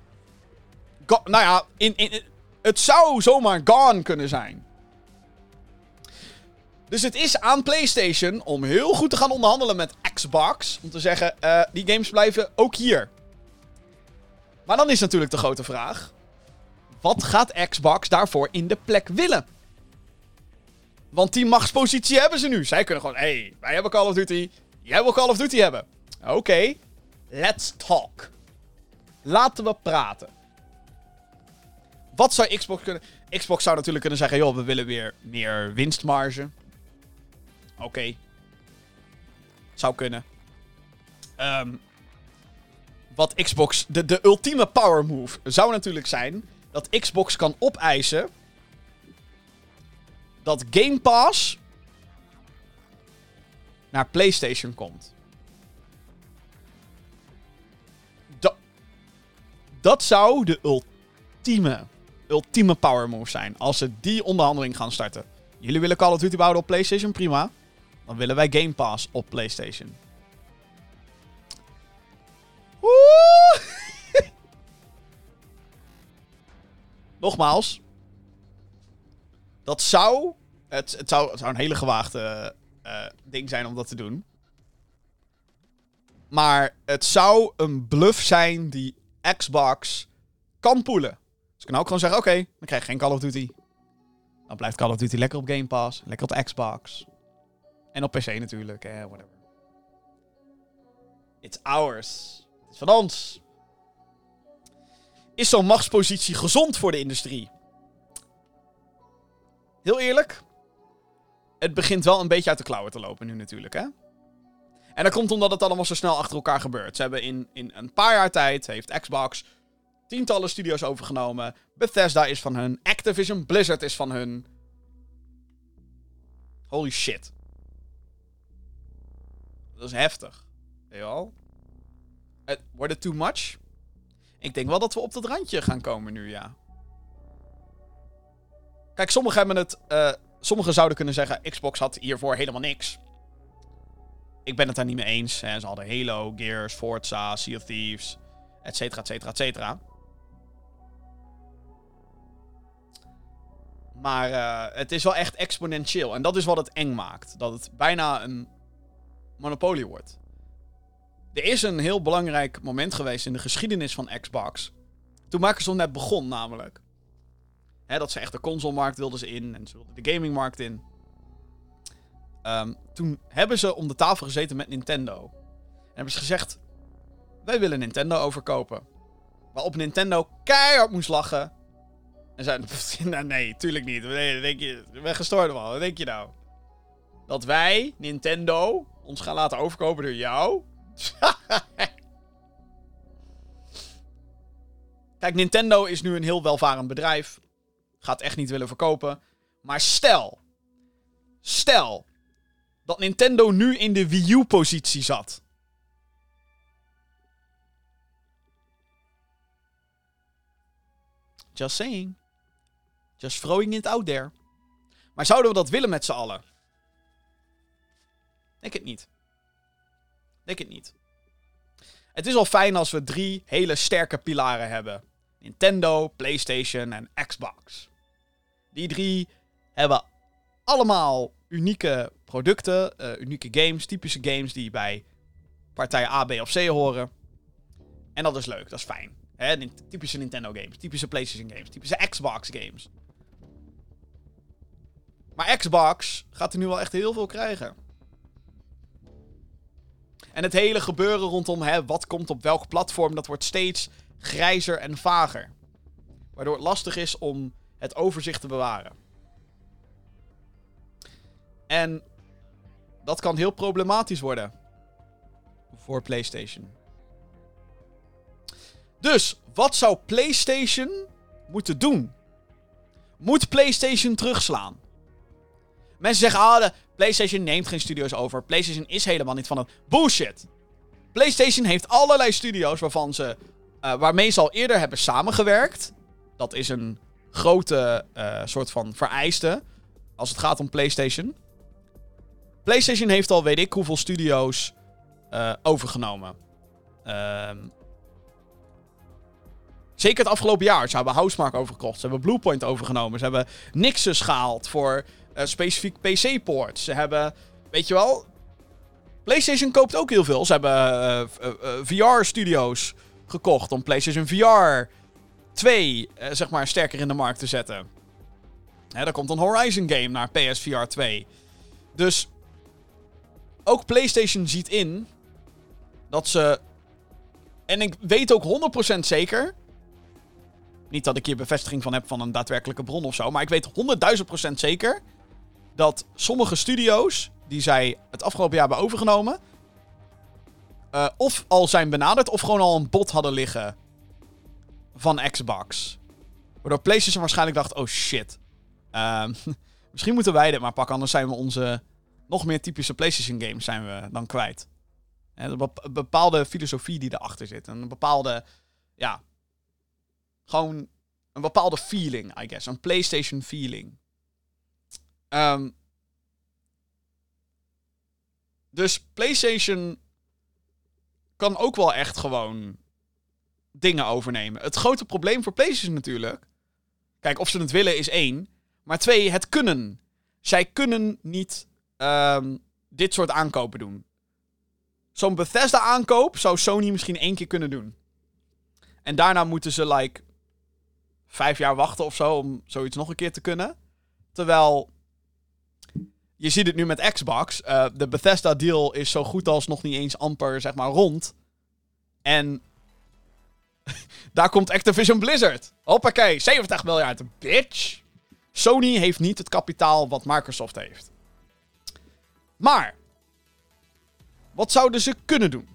Nou ja, in, in, het zou zomaar gone kunnen zijn. Dus het is aan PlayStation om heel goed te gaan onderhandelen met Xbox. Om te zeggen, uh, die games blijven ook hier. Maar dan is natuurlijk de grote vraag. Wat gaat Xbox daarvoor in de plek willen? Want die machtspositie hebben ze nu. Zij kunnen gewoon, hey, wij hebben Call of Duty. Jij wil Call of Duty hebben. Oké, let's talk. Laten we praten. Wat zou Xbox kunnen... Xbox zou natuurlijk kunnen zeggen, joh, we willen weer meer winstmarge. Oké. Zou kunnen. Um, wat Xbox. De, de ultieme power move zou natuurlijk zijn. Dat Xbox kan opeisen. Dat Game Pass. naar PlayStation komt. Dat, dat zou de ultieme. Ultieme power move zijn. Als ze die onderhandeling gaan starten. Jullie willen Call of Duty bouwen op PlayStation? Prima. Dan willen wij Game Pass op PlayStation. Nogmaals. Dat zou het, het, zou. een hele gewaagde uh, ding zijn om dat te doen. Maar het zou een bluff zijn die Xbox kan poelen. Ze kunnen ook gewoon zeggen, oké, dan krijg je geen Call of Duty. Dan blijft Call of Duty lekker op Game Pass, lekker op Xbox. En op PC natuurlijk, eh, whatever. It's ours. Het is van ons. Is zo'n machtspositie gezond voor de industrie? Heel eerlijk, het begint wel een beetje uit de klauwen te lopen nu natuurlijk, hè? En dat komt omdat het allemaal zo snel achter elkaar gebeurt. Ze hebben in, in een paar jaar tijd, heeft Xbox tientallen studio's overgenomen. Bethesda is van hun. Activision Blizzard is van hun. Holy shit. Dat is heftig. Weet je? Het, wordt het too much? Ik denk wel dat we op dat randje gaan komen nu, ja. Kijk, sommigen hebben het. Uh, sommigen zouden kunnen zeggen: Xbox had hiervoor helemaal niks. Ik ben het daar niet mee eens. Hè. Ze hadden Halo, Gears, Forza, Sea of Thieves, et cetera, et cetera, et cetera. Maar uh, het is wel echt exponentieel. En dat is wat het eng maakt. Dat het bijna een monopolie wordt. Er is een heel belangrijk moment geweest in de geschiedenis van Xbox. Toen Microsoft net begon, namelijk. Hè, dat ze echt de consolemarkt wilden in en ze wilden de gamingmarkt in. Um, toen hebben ze om de tafel gezeten met Nintendo. En hebben ze gezegd: Wij willen Nintendo overkopen. Waarop Nintendo keihard moest lachen. En zei: nou, Nee, tuurlijk niet. Nee, denk je, ik ben gestoord man. Wat denk je nou? Dat wij, Nintendo, ons gaan laten overkopen door jou? Kijk, Nintendo is nu een heel welvarend bedrijf. Gaat echt niet willen verkopen. Maar stel. Stel. Dat Nintendo nu in de Wii U-positie zat. Just saying. Just throwing it out there. Maar zouden we dat willen met z'n allen? Denk het niet. Denk het niet. Het is al fijn als we drie hele sterke pilaren hebben: Nintendo, PlayStation en Xbox. Die drie hebben allemaal unieke producten, uh, unieke games, typische games die bij partijen A, B of C horen. En dat is leuk, dat is fijn. Typische Nintendo games, typische PlayStation games, typische Xbox games. Maar Xbox gaat er nu wel echt heel veel krijgen. En het hele gebeuren rondom hè, wat komt op welk platform, dat wordt steeds grijzer en vager. Waardoor het lastig is om het overzicht te bewaren. En dat kan heel problematisch worden voor PlayStation. Dus, wat zou PlayStation moeten doen? Moet PlayStation terugslaan? Mensen zeggen, ah, PlayStation neemt geen studio's over. PlayStation is helemaal niet van het bullshit. PlayStation heeft allerlei studio's waarvan ze, uh, waarmee ze al eerder hebben samengewerkt. Dat is een grote uh, soort van vereiste als het gaat om PlayStation. PlayStation heeft al weet ik hoeveel studio's uh, overgenomen. Ehm Zeker het afgelopen jaar. Ze hebben Housemark overgekocht. Ze hebben Bluepoint overgenomen. Ze hebben Nixus gehaald voor specifiek PC-ports. Ze hebben, weet je wel... PlayStation koopt ook heel veel. Ze hebben uh, uh, VR-studio's gekocht om PlayStation VR 2, zeg maar, sterker in de markt te zetten. Hè, er komt een Horizon game naar PSVR 2. Dus ook PlayStation ziet in dat ze. En ik weet ook 100% zeker. Niet dat ik hier bevestiging van heb van een daadwerkelijke bron of zo. Maar ik weet 100.000% zeker. Dat sommige studio's. die zij het afgelopen jaar hebben overgenomen. Uh, of al zijn benaderd. of gewoon al een bot hadden liggen. van Xbox. Waardoor PlayStation waarschijnlijk dacht: oh shit. Uh, misschien moeten wij dit maar pakken. Anders zijn we onze nog meer typische PlayStation games zijn we dan kwijt. een bepaalde filosofie die erachter zit. Een bepaalde, ja, gewoon een bepaalde feeling, I guess. Een PlayStation feeling. Um, dus PlayStation kan ook wel echt gewoon dingen overnemen. Het grote probleem voor PlayStation natuurlijk. Kijk, of ze het willen is één. Maar twee, het kunnen. Zij kunnen niet um, dit soort aankopen doen. zo'n Bethesda-aankoop zou Sony misschien één keer kunnen doen. En daarna moeten ze, like, vijf jaar wachten of zo om zoiets nog een keer te kunnen. Terwijl, je ziet het nu met Xbox. eh, de Bethesda-deal is zo goed als nog niet eens amper, zeg maar, rond. En daar komt Activision Blizzard. Hoppakee, 70 miljard, bitch. Sony heeft niet het kapitaal wat Microsoft heeft. Maar, wat zouden ze kunnen doen?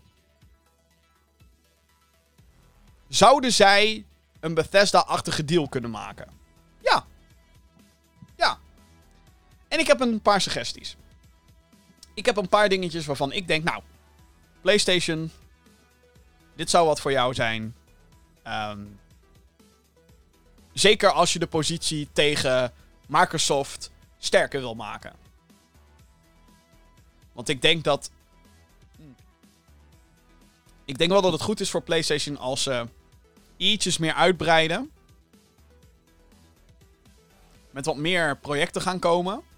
Zouden zij een Bethesda-achtige deal kunnen maken? Ja. Ja. En ik heb een paar suggesties. Ik heb een paar dingetjes waarvan ik denk, nou, PlayStation, dit zou wat voor jou zijn. Ehm, zeker als je de positie tegen Microsoft sterker wil maken. Want ik denk dat. Ik denk wel dat het goed is voor PlayStation als ze ietsjes meer uitbreiden. Met wat meer projecten gaan komen.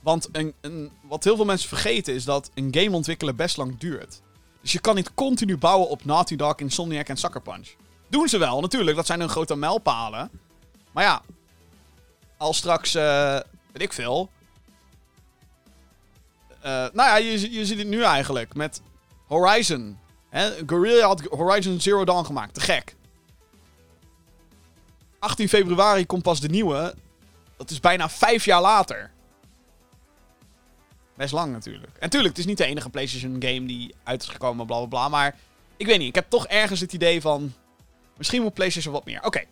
Want een, een, wat heel veel mensen vergeten is dat een game ontwikkelen best lang duurt. Dus je kan niet continu bouwen op Naughty Dog, Insomniac en Sucker Punch. Doen ze wel, natuurlijk. Dat zijn hun grote mijlpalen. Maar ja, als straks, eh, weet ik veel. Eh, nou ja, je, je ziet het nu eigenlijk met Horizon. Hè? Guerrilla had Horizon Zero Dawn gemaakt. Te gek. 18 februari komt pas de nieuwe. Dat is bijna vijf jaar later. Best lang natuurlijk. En tuurlijk, het is niet de enige PlayStation game die uit is gekomen, bla bla bla. Maar ik weet niet, ik heb toch ergens het idee van. Misschien moet PlayStation wat meer. Oké.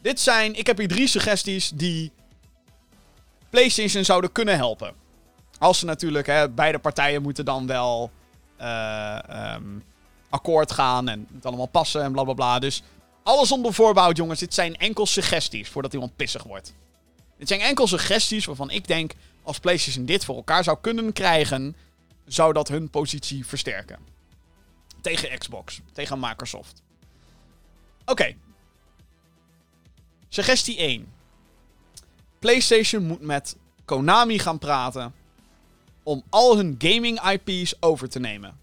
Dit zijn. Ik heb hier drie suggesties die. PlayStation zouden kunnen helpen. Als ze natuurlijk, hè, beide partijen moeten dan wel. eh, ehm, akkoord gaan en het allemaal passen en bla bla bla. Dus alles onder voorbouw, jongens. Dit zijn enkel suggesties voordat iemand pissig wordt. Dit zijn enkel suggesties waarvan ik denk. Als PlayStation dit voor elkaar zou kunnen krijgen. zou dat hun positie versterken. Tegen Xbox, tegen Microsoft. Oké. Suggestie 1. PlayStation moet met Konami gaan praten om al hun gaming IP's over te nemen.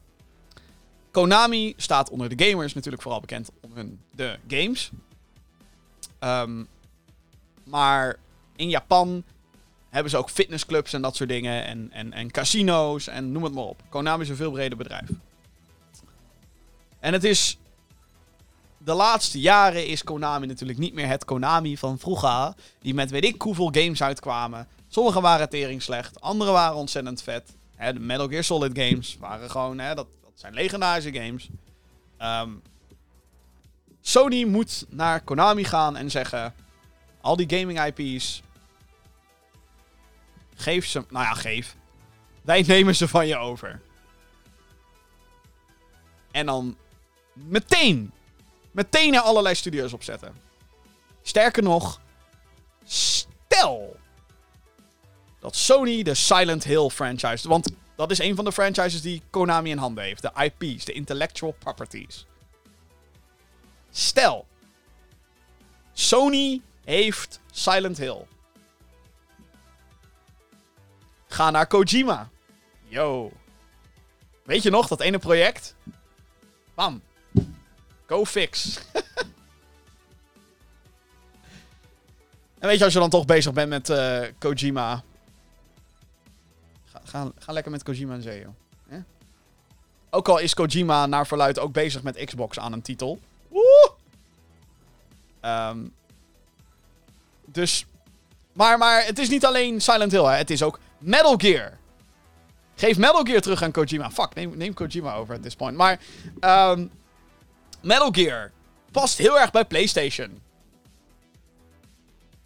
Konami staat onder de gamers natuurlijk vooral bekend om hun de games. Ehm, maar in Japan hebben ze ook fitnessclubs en dat soort dingen. En, en, en casino's en noem het maar op. Konami is een veel breder bedrijf. En het is... De laatste jaren is Konami natuurlijk niet meer het Konami van vroeger. Die met weet ik hoeveel games uitkwamen. Sommige waren tering slecht. Andere waren ontzettend vet. De Metal Gear Solid games waren gewoon... Hè, dat, dat zijn legendarische games. Ehm, Sony moet naar Konami gaan en zeggen... Al die gaming IP's... Geef ze... Nou ja, geef. Wij nemen ze van je over. En dan meteen, meteen er allerlei studio's opzetten. Sterker nog, stel dat Sony de Silent Hill franchise... Want dat is een van de franchises die Konami in handen heeft. De IP's, de intellectual properties. Stel, Sony heeft Silent Hill. Ga naar Kojima. Yo. Weet je nog, dat ene project? Bam. Go fix. en weet je, als je dan toch bezig bent met eh, Kojima. Ga, ga, lekker met Kojima aan zee, joh. Ook al is Kojima naar verluid ook bezig met Xbox aan een titel. Woe! Ehm, dus. Maar, maar het is niet alleen Silent Hill, hè. Het is ook Metal Gear. Geef Metal Gear terug aan Kojima. Fuck, neem, neem Kojima over at this point. Maar ehm, Metal Gear past heel erg bij PlayStation.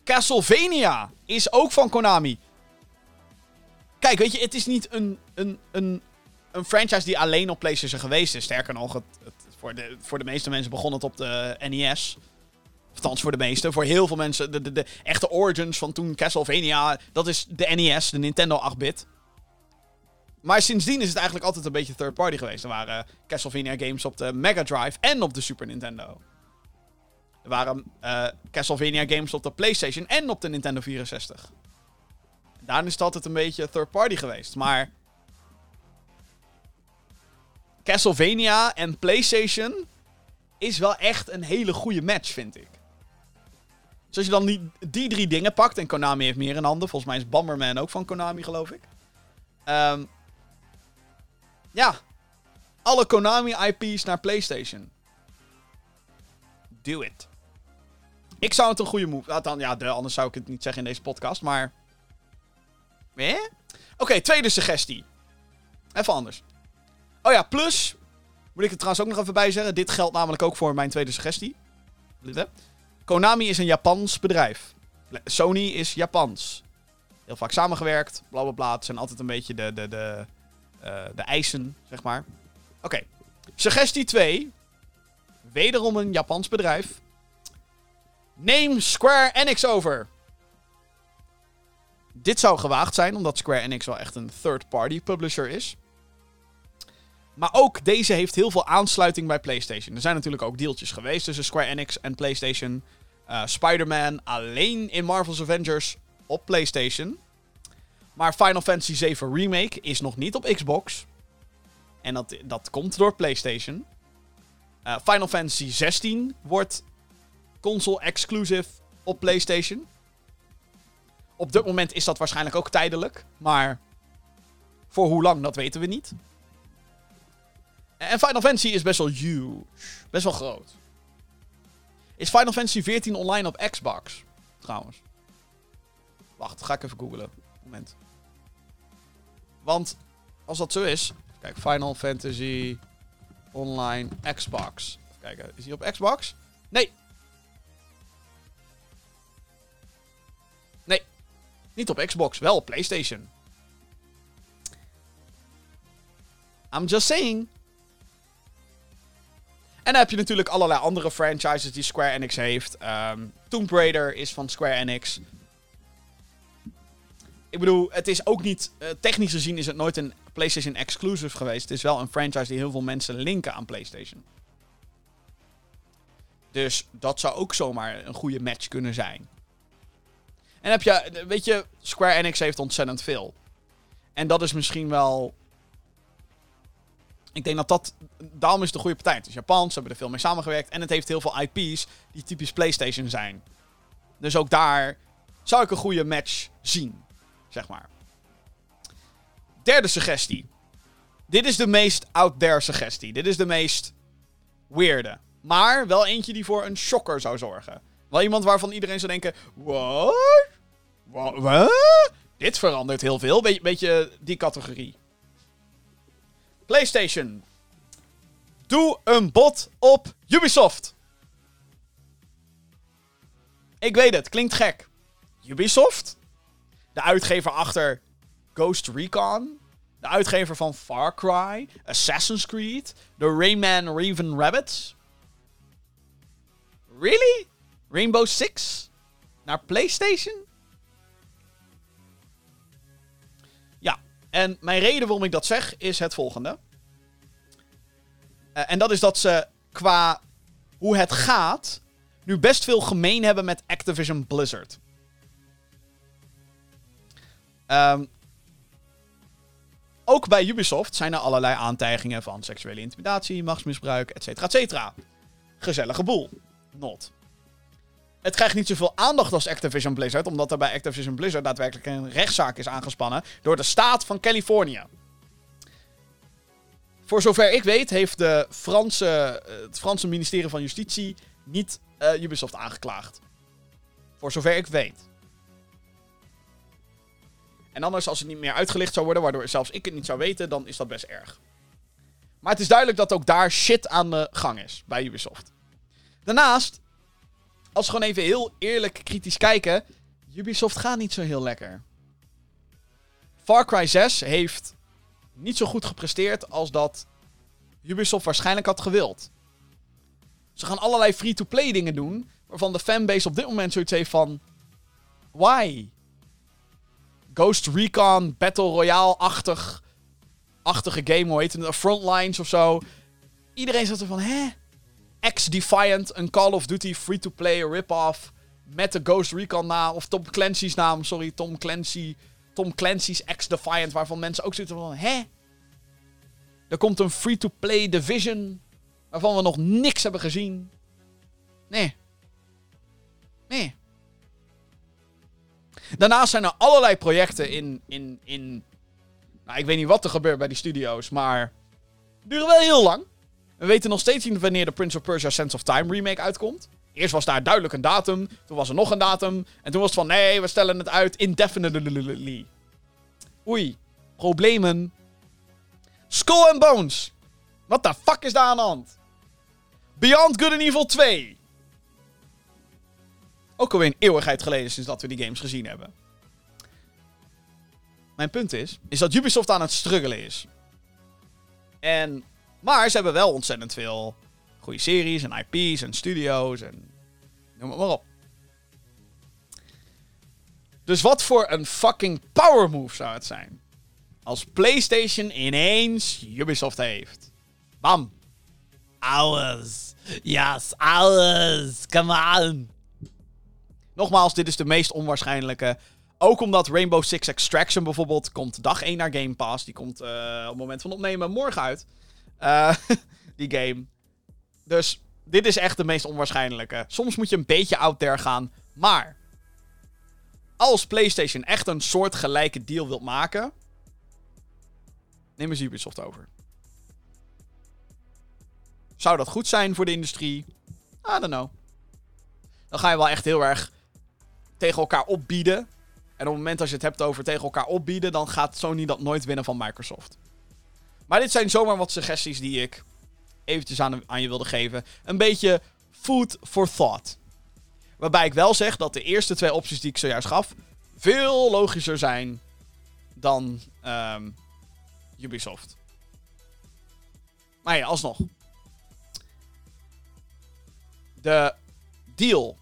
Castlevania is ook van Konami. Kijk, weet je, het is niet een, een, een, een franchise die alleen op PlayStation geweest is. Sterker nog, het, het, voor, de, voor de meeste mensen begon het op de NES. Althans, voor de meeste. Voor heel veel mensen. De, de, de echte origins van toen Castlevania. Dat is de NES, de Nintendo 8-bit. Maar sindsdien is het eigenlijk altijd een beetje third party geweest. Er waren Castlevania games op de Mega Drive en op de Super Nintendo. Er waren eh, Castlevania games op de PlayStation en op de Nintendo 64. Daarin is het altijd een beetje third party geweest. Maar Castlevania en PlayStation is wel echt een hele goede match, vind ik. Dus als je dan die, die drie dingen pakt, en Konami heeft meer in handen. Volgens mij is Bomberman ook van Konami, geloof ik. Ehm, ja, alle Konami IP's naar PlayStation. Do it. Ik zou het een goede move. Dan, ja, de, anders zou ik het niet zeggen in deze podcast, maar. Eh? Oké, tweede suggestie. Even anders. Oh ja, plus. Moet ik het trouwens ook nog even bij zeggen. Dit geldt namelijk ook voor mijn tweede suggestie. Konami is een Japans bedrijf. Sony is Japans. Heel vaak samengewerkt, bla bla bla. Het zijn altijd een beetje de, de, de, uh, de eisen, zeg maar. Oké. Suggestie 2. Wederom een Japans bedrijf. Neem Square Enix over. Dit zou gewaagd zijn, omdat Square Enix wel echt een third-party publisher is. Maar ook deze heeft heel veel aansluiting bij PlayStation. Er zijn natuurlijk ook deeltjes geweest tussen Square Enix en PlayStation. Uh, Spider-Man alleen in Marvel's Avengers op PlayStation. Maar Final Fantasy VII Remake is nog niet op Xbox. En dat, dat komt door PlayStation. Uh, Final Fantasy 16 wordt console exclusive op PlayStation. Op dit moment is dat waarschijnlijk ook tijdelijk. Maar voor hoe lang, dat weten we niet. En Final Fantasy is best wel huge. Best wel groot. Is Final Fantasy 14 online op Xbox? Trouwens. Wacht, ga ik even googlen. Moment. Want als dat zo is. Kijk, Final Fantasy Online Xbox. Even kijken, is hij op Xbox? Nee. Nee. Niet op Xbox, wel op PlayStation. I'm just saying. En dan heb je natuurlijk allerlei andere franchises die Square Enix heeft. Um, Tomb Raider is van Square Enix. Ik bedoel, het is ook niet. Uh, technisch gezien is het nooit een PlayStation exclusive geweest. Het is wel een franchise die heel veel mensen linken aan PlayStation. Dus dat zou ook zomaar een goede match kunnen zijn. En heb je, weet je, Square Enix heeft ontzettend veel. En dat is misschien wel ik denk dat dat. Daarom is het een goede partij. Het is Japans, ze hebben er veel mee samengewerkt. En het heeft heel veel IP's die typisch PlayStation zijn. Dus ook daar zou ik een goede match zien. Zeg maar. Derde suggestie. Dit is de meest out there suggestie. Dit is de meest weirde. Maar wel eentje die voor een shocker zou zorgen. Wel iemand waarvan iedereen zou denken: What? Wat? Dit verandert heel veel. Beetje die categorie. PlayStation. Doe een bot op Ubisoft. Ik weet het, klinkt gek. Ubisoft? De uitgever achter Ghost Recon. De uitgever van Far Cry, Assassin's Creed, de Rayman Raven Rabbits. Really? Rainbow Six? Naar PlayStation? En mijn reden waarom ik dat zeg is het volgende. Uh, en dat is dat ze qua hoe het gaat nu best veel gemeen hebben met Activision Blizzard. Um, ook bij Ubisoft zijn er allerlei aantijgingen van seksuele intimidatie, machtsmisbruik, etc. etcetera. Gezellige boel. Not. Het krijgt niet zoveel aandacht als Activision Blizzard, omdat er bij Activision Blizzard daadwerkelijk een rechtszaak is aangespannen door de staat van Californië. Voor zover ik weet, heeft de Franse, eh, het Franse ministerie van Justitie niet uh, Ubisoft aangeklaagd. Voor zover ik weet. En anders, als het niet meer uitgelicht zou worden, waardoor zelfs ik het niet zou weten, dan is dat best erg. Maar het is duidelijk dat ook daar shit aan de gang is bij Ubisoft. Daarnaast als we gewoon even heel eerlijk kritisch kijken. Ubisoft gaat niet zo heel lekker. Far Cry 6 heeft niet zo goed gepresteerd als dat Ubisoft waarschijnlijk had gewild. Ze gaan allerlei free-to-play dingen doen. Waarvan de fanbase op dit moment zoiets heeft van. Why? Ghost Recon Battle Royale-achtig. Achtige game, hoe heet het? Frontlines of zo. Iedereen zat er van, hè? X-Defiant, een Call of Duty free-to-play rip-off met de Ghost Recon naam, of Tom Clancy's naam, sorry, Tom Clancy, Tom Clancy's X-Defiant, waarvan mensen ook zitten van, hè? Er komt een free-to-play Division. Waarvan we nog niks hebben gezien. Nee. Nee. Daarnaast zijn er allerlei projecten in. in, in nou, ik weet niet wat er gebeurt bij die studio's, maar. duren wel heel lang. We weten nog steeds niet wanneer de Prince of Persia Sense of Time remake uitkomt. Eerst was daar duidelijk een datum. Toen was er nog een datum. En toen was het van nee, we stellen het uit indefinitely. Oei. Problemen. Skull and Bones. Wat de fuck is daar aan de hand? Beyond Good and Evil 2. Ook alweer een eeuwigheid geleden sinds dat we die games gezien hebben. Mijn punt is, is dat Ubisoft aan het struggelen is. En, maar ze hebben wel ontzettend veel goede series en IP's en studio's en noem het maar op. Dus wat voor een fucking power move zou het zijn? Als PlayStation ineens Ubisoft heeft. Bam. Ours. Yes, ours. Come on. Nogmaals, dit is de meest onwaarschijnlijke. Ook omdat Rainbow Six Extraction bijvoorbeeld komt dag 1 naar Game Pass. Die komt uh, op het moment van opnemen morgen uit. Uh, die game. Dus dit is echt de meest onwaarschijnlijke. Soms moet je een beetje out there gaan. Maar als PlayStation echt een soort gelijke deal wilt maken, neem eens Ubisoft over. Zou dat goed zijn voor de industrie? I don't know. Dan ga je wel echt heel erg tegen elkaar opbieden. En op het moment dat je het hebt over tegen elkaar opbieden, dan gaat Sony dat nooit winnen van Microsoft. Maar dit zijn zomaar wat suggesties die ik eventjes aan, je wilde geven. Een beetje food for thought. Waarbij ik wel zeg dat de eerste twee opties die ik zojuist gaf veel logischer zijn dan um, Ubisoft. Maar ja, alsnog. De deal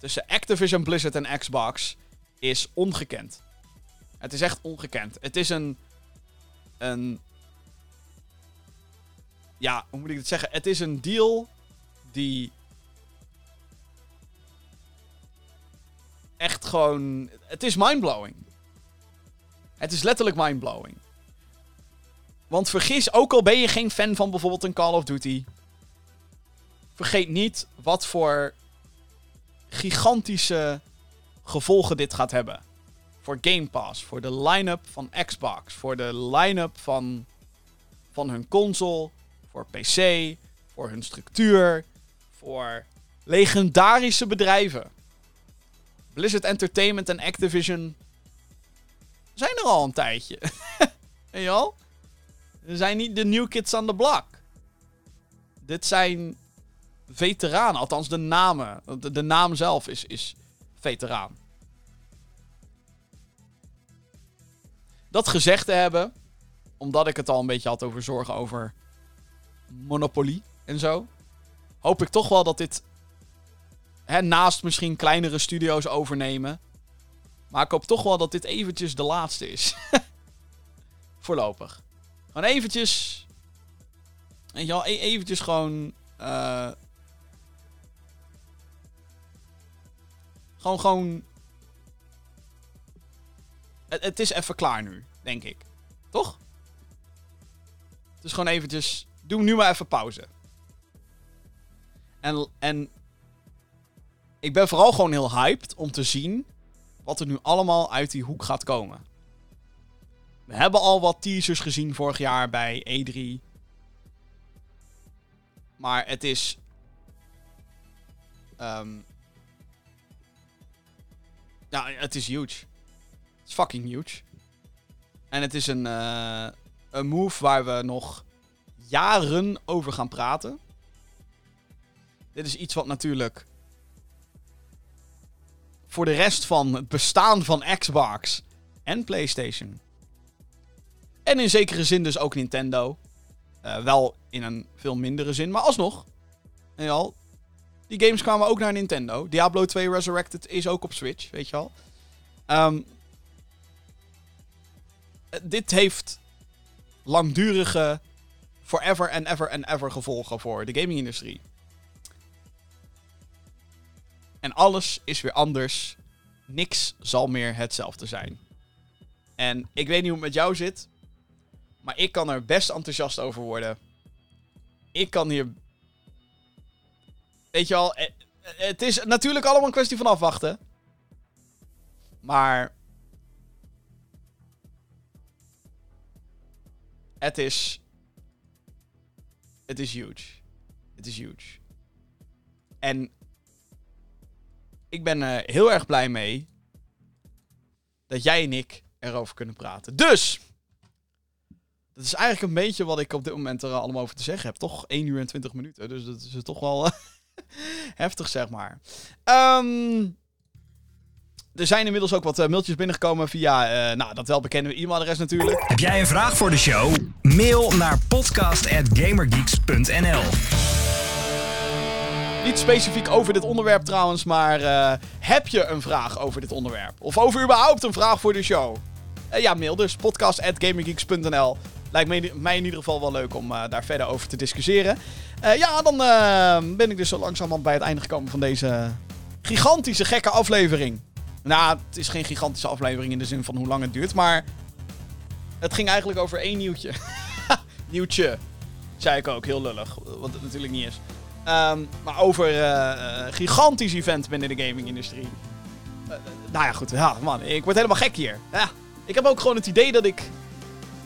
tussen Activision Blizzard en Xbox is ongekend. Het is echt ongekend. Het is een. Een. Ja, hoe moet ik het zeggen? Het is een deal die. Echt gewoon. Het is mindblowing. Het is letterlijk mindblowing. Want vergis, ook al ben je geen fan van bijvoorbeeld een Call of Duty. Vergeet niet wat voor gigantische gevolgen dit gaat hebben. Voor Game Pass, voor de line-up van Xbox, voor de line-up van, van hun console, voor PC, voor hun structuur, voor legendarische bedrijven. Blizzard Entertainment en Activision zijn er al een tijdje. Je al? Ze zijn niet de new kids on the block. Dit zijn veteranen, althans de namen. De, de naam zelf is, is veteraan. Dat gezegd te hebben, omdat ik het al een beetje had over zorgen over monopolie en zo, hoop ik toch wel dat dit hè, naast misschien kleinere studio's overnemen. Maar ik hoop toch wel dat dit eventjes de laatste is. Voorlopig. Gewoon eventjes. Weet je wel, e- eventjes gewoon. Uh, gewoon, gewoon. Het, het is even klaar nu, denk ik. Toch? Dus gewoon eventjes. Doe nu maar even pauze. En, en ik ben vooral gewoon heel hyped om te zien wat er nu allemaal uit die hoek gaat komen. We hebben al wat teasers gezien vorig jaar bij E3. Maar het is. Um, ja, het is huge. Het is fucking huge. En het is een, uh, een move waar we nog jaren over gaan praten. Dit is iets wat natuurlijk voor de rest van het bestaan van Xbox en PlayStation. En in zekere zin dus ook Nintendo. Uh, wel in een veel mindere zin, maar alsnog. En al, die games kwamen ook naar Nintendo. Diablo 2 Resurrected is ook op Switch, weet je al. Um, dit heeft langdurige, forever and ever and ever gevolgen voor de gaming-industrie. En alles is weer anders. Niks zal meer hetzelfde zijn. En ik weet niet hoe het met jou zit. Maar ik kan er best enthousiast over worden. Ik kan hier. Weet je wel, eh, eh, het is natuurlijk allemaal een kwestie van afwachten. Maar. Het is. Het is huge. Het is huge. En. Ik ben er heel erg blij mee. Dat jij en ik erover kunnen praten. Dus. Dat is eigenlijk een beetje wat ik op dit moment er allemaal over te zeggen heb. Toch 1 uur en 20 minuten. Dus dat is toch wel heftig, zeg maar. Ehm, er zijn inmiddels ook wat eh, mailtjes binnengekomen via uh, nou, dat welbekende e-mailadres natuurlijk. Heb jij een vraag voor de show? Mail naar podcast.gamergeeks.nl Niet specifiek over dit onderwerp trouwens, maar uh, heb je een vraag over dit onderwerp? Of over überhaupt een vraag voor de show? ja, mail dus podcast.gamergeeks.nl Lijkt mij, mij, in ieder geval wel leuk om daar verder over te discussiëren. ja, dan ben ik dus zo langzamerhand bij het einde gekomen van deze gigantische gekke aflevering. Nou, het is geen gigantische aflevering in de zin van hoe lang het duurt, maar het ging eigenlijk over één nieuwtje. nieuwtje, zei ik ook, heel lullig, wat het natuurlijk niet is. Ehm, maar over uh, gigantisch event binnen de gaming-industrie. Uh, nou ja, goed, ja, man, ik word helemaal gek hier. Ja, ik heb ook gewoon het idee dat ik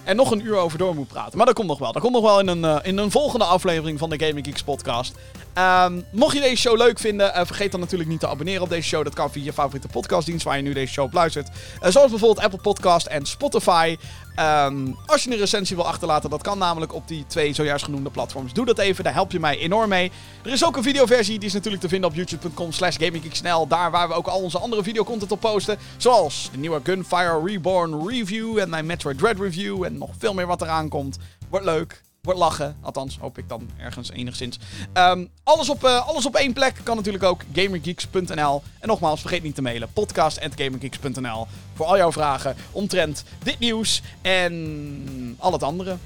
er nog een uur over door moet praten. Maar dat komt nog wel. Dat komt nog wel in een, in een volgende aflevering van de Gaming Geeks podcast. Um, mocht je deze show leuk vinden, uh, vergeet dan natuurlijk niet te abonneren op deze show. Dat kan via je favoriete podcastdienst waar je nu deze show luistert. Uh, zoals bijvoorbeeld Apple Podcast en Spotify. Um, als je een recensie wil achterlaten, dat kan namelijk op die twee zojuist genoemde platforms. Doe dat even, daar help je mij enorm mee. Er is ook een videoversie, die is natuurlijk te vinden op youtube.com slash. Daar waar we ook al onze andere videocontent op posten. Zoals de nieuwe Gunfire Reborn review en mijn Metroid Dread review. En nog veel meer wat eraan komt. Wordt leuk. Wordt lachen. Althans, hoop ik dan ergens enigszins. Um, alles, op, uh, alles op één plek kan natuurlijk ook. Gamergeeks.nl. En nogmaals, vergeet niet te mailen. Podcast.gamergeeks.nl. Voor al jouw vragen omtrent dit nieuws en al het andere.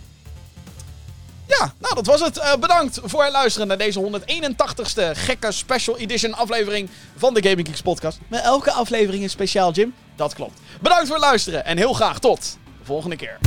Ja, nou dat was het. Uh, bedankt voor het luisteren naar deze 181ste gekke special edition aflevering van de Gaming Geeks podcast. Met elke aflevering is speciaal, Jim. Dat klopt. Bedankt voor het luisteren en heel graag tot de volgende keer.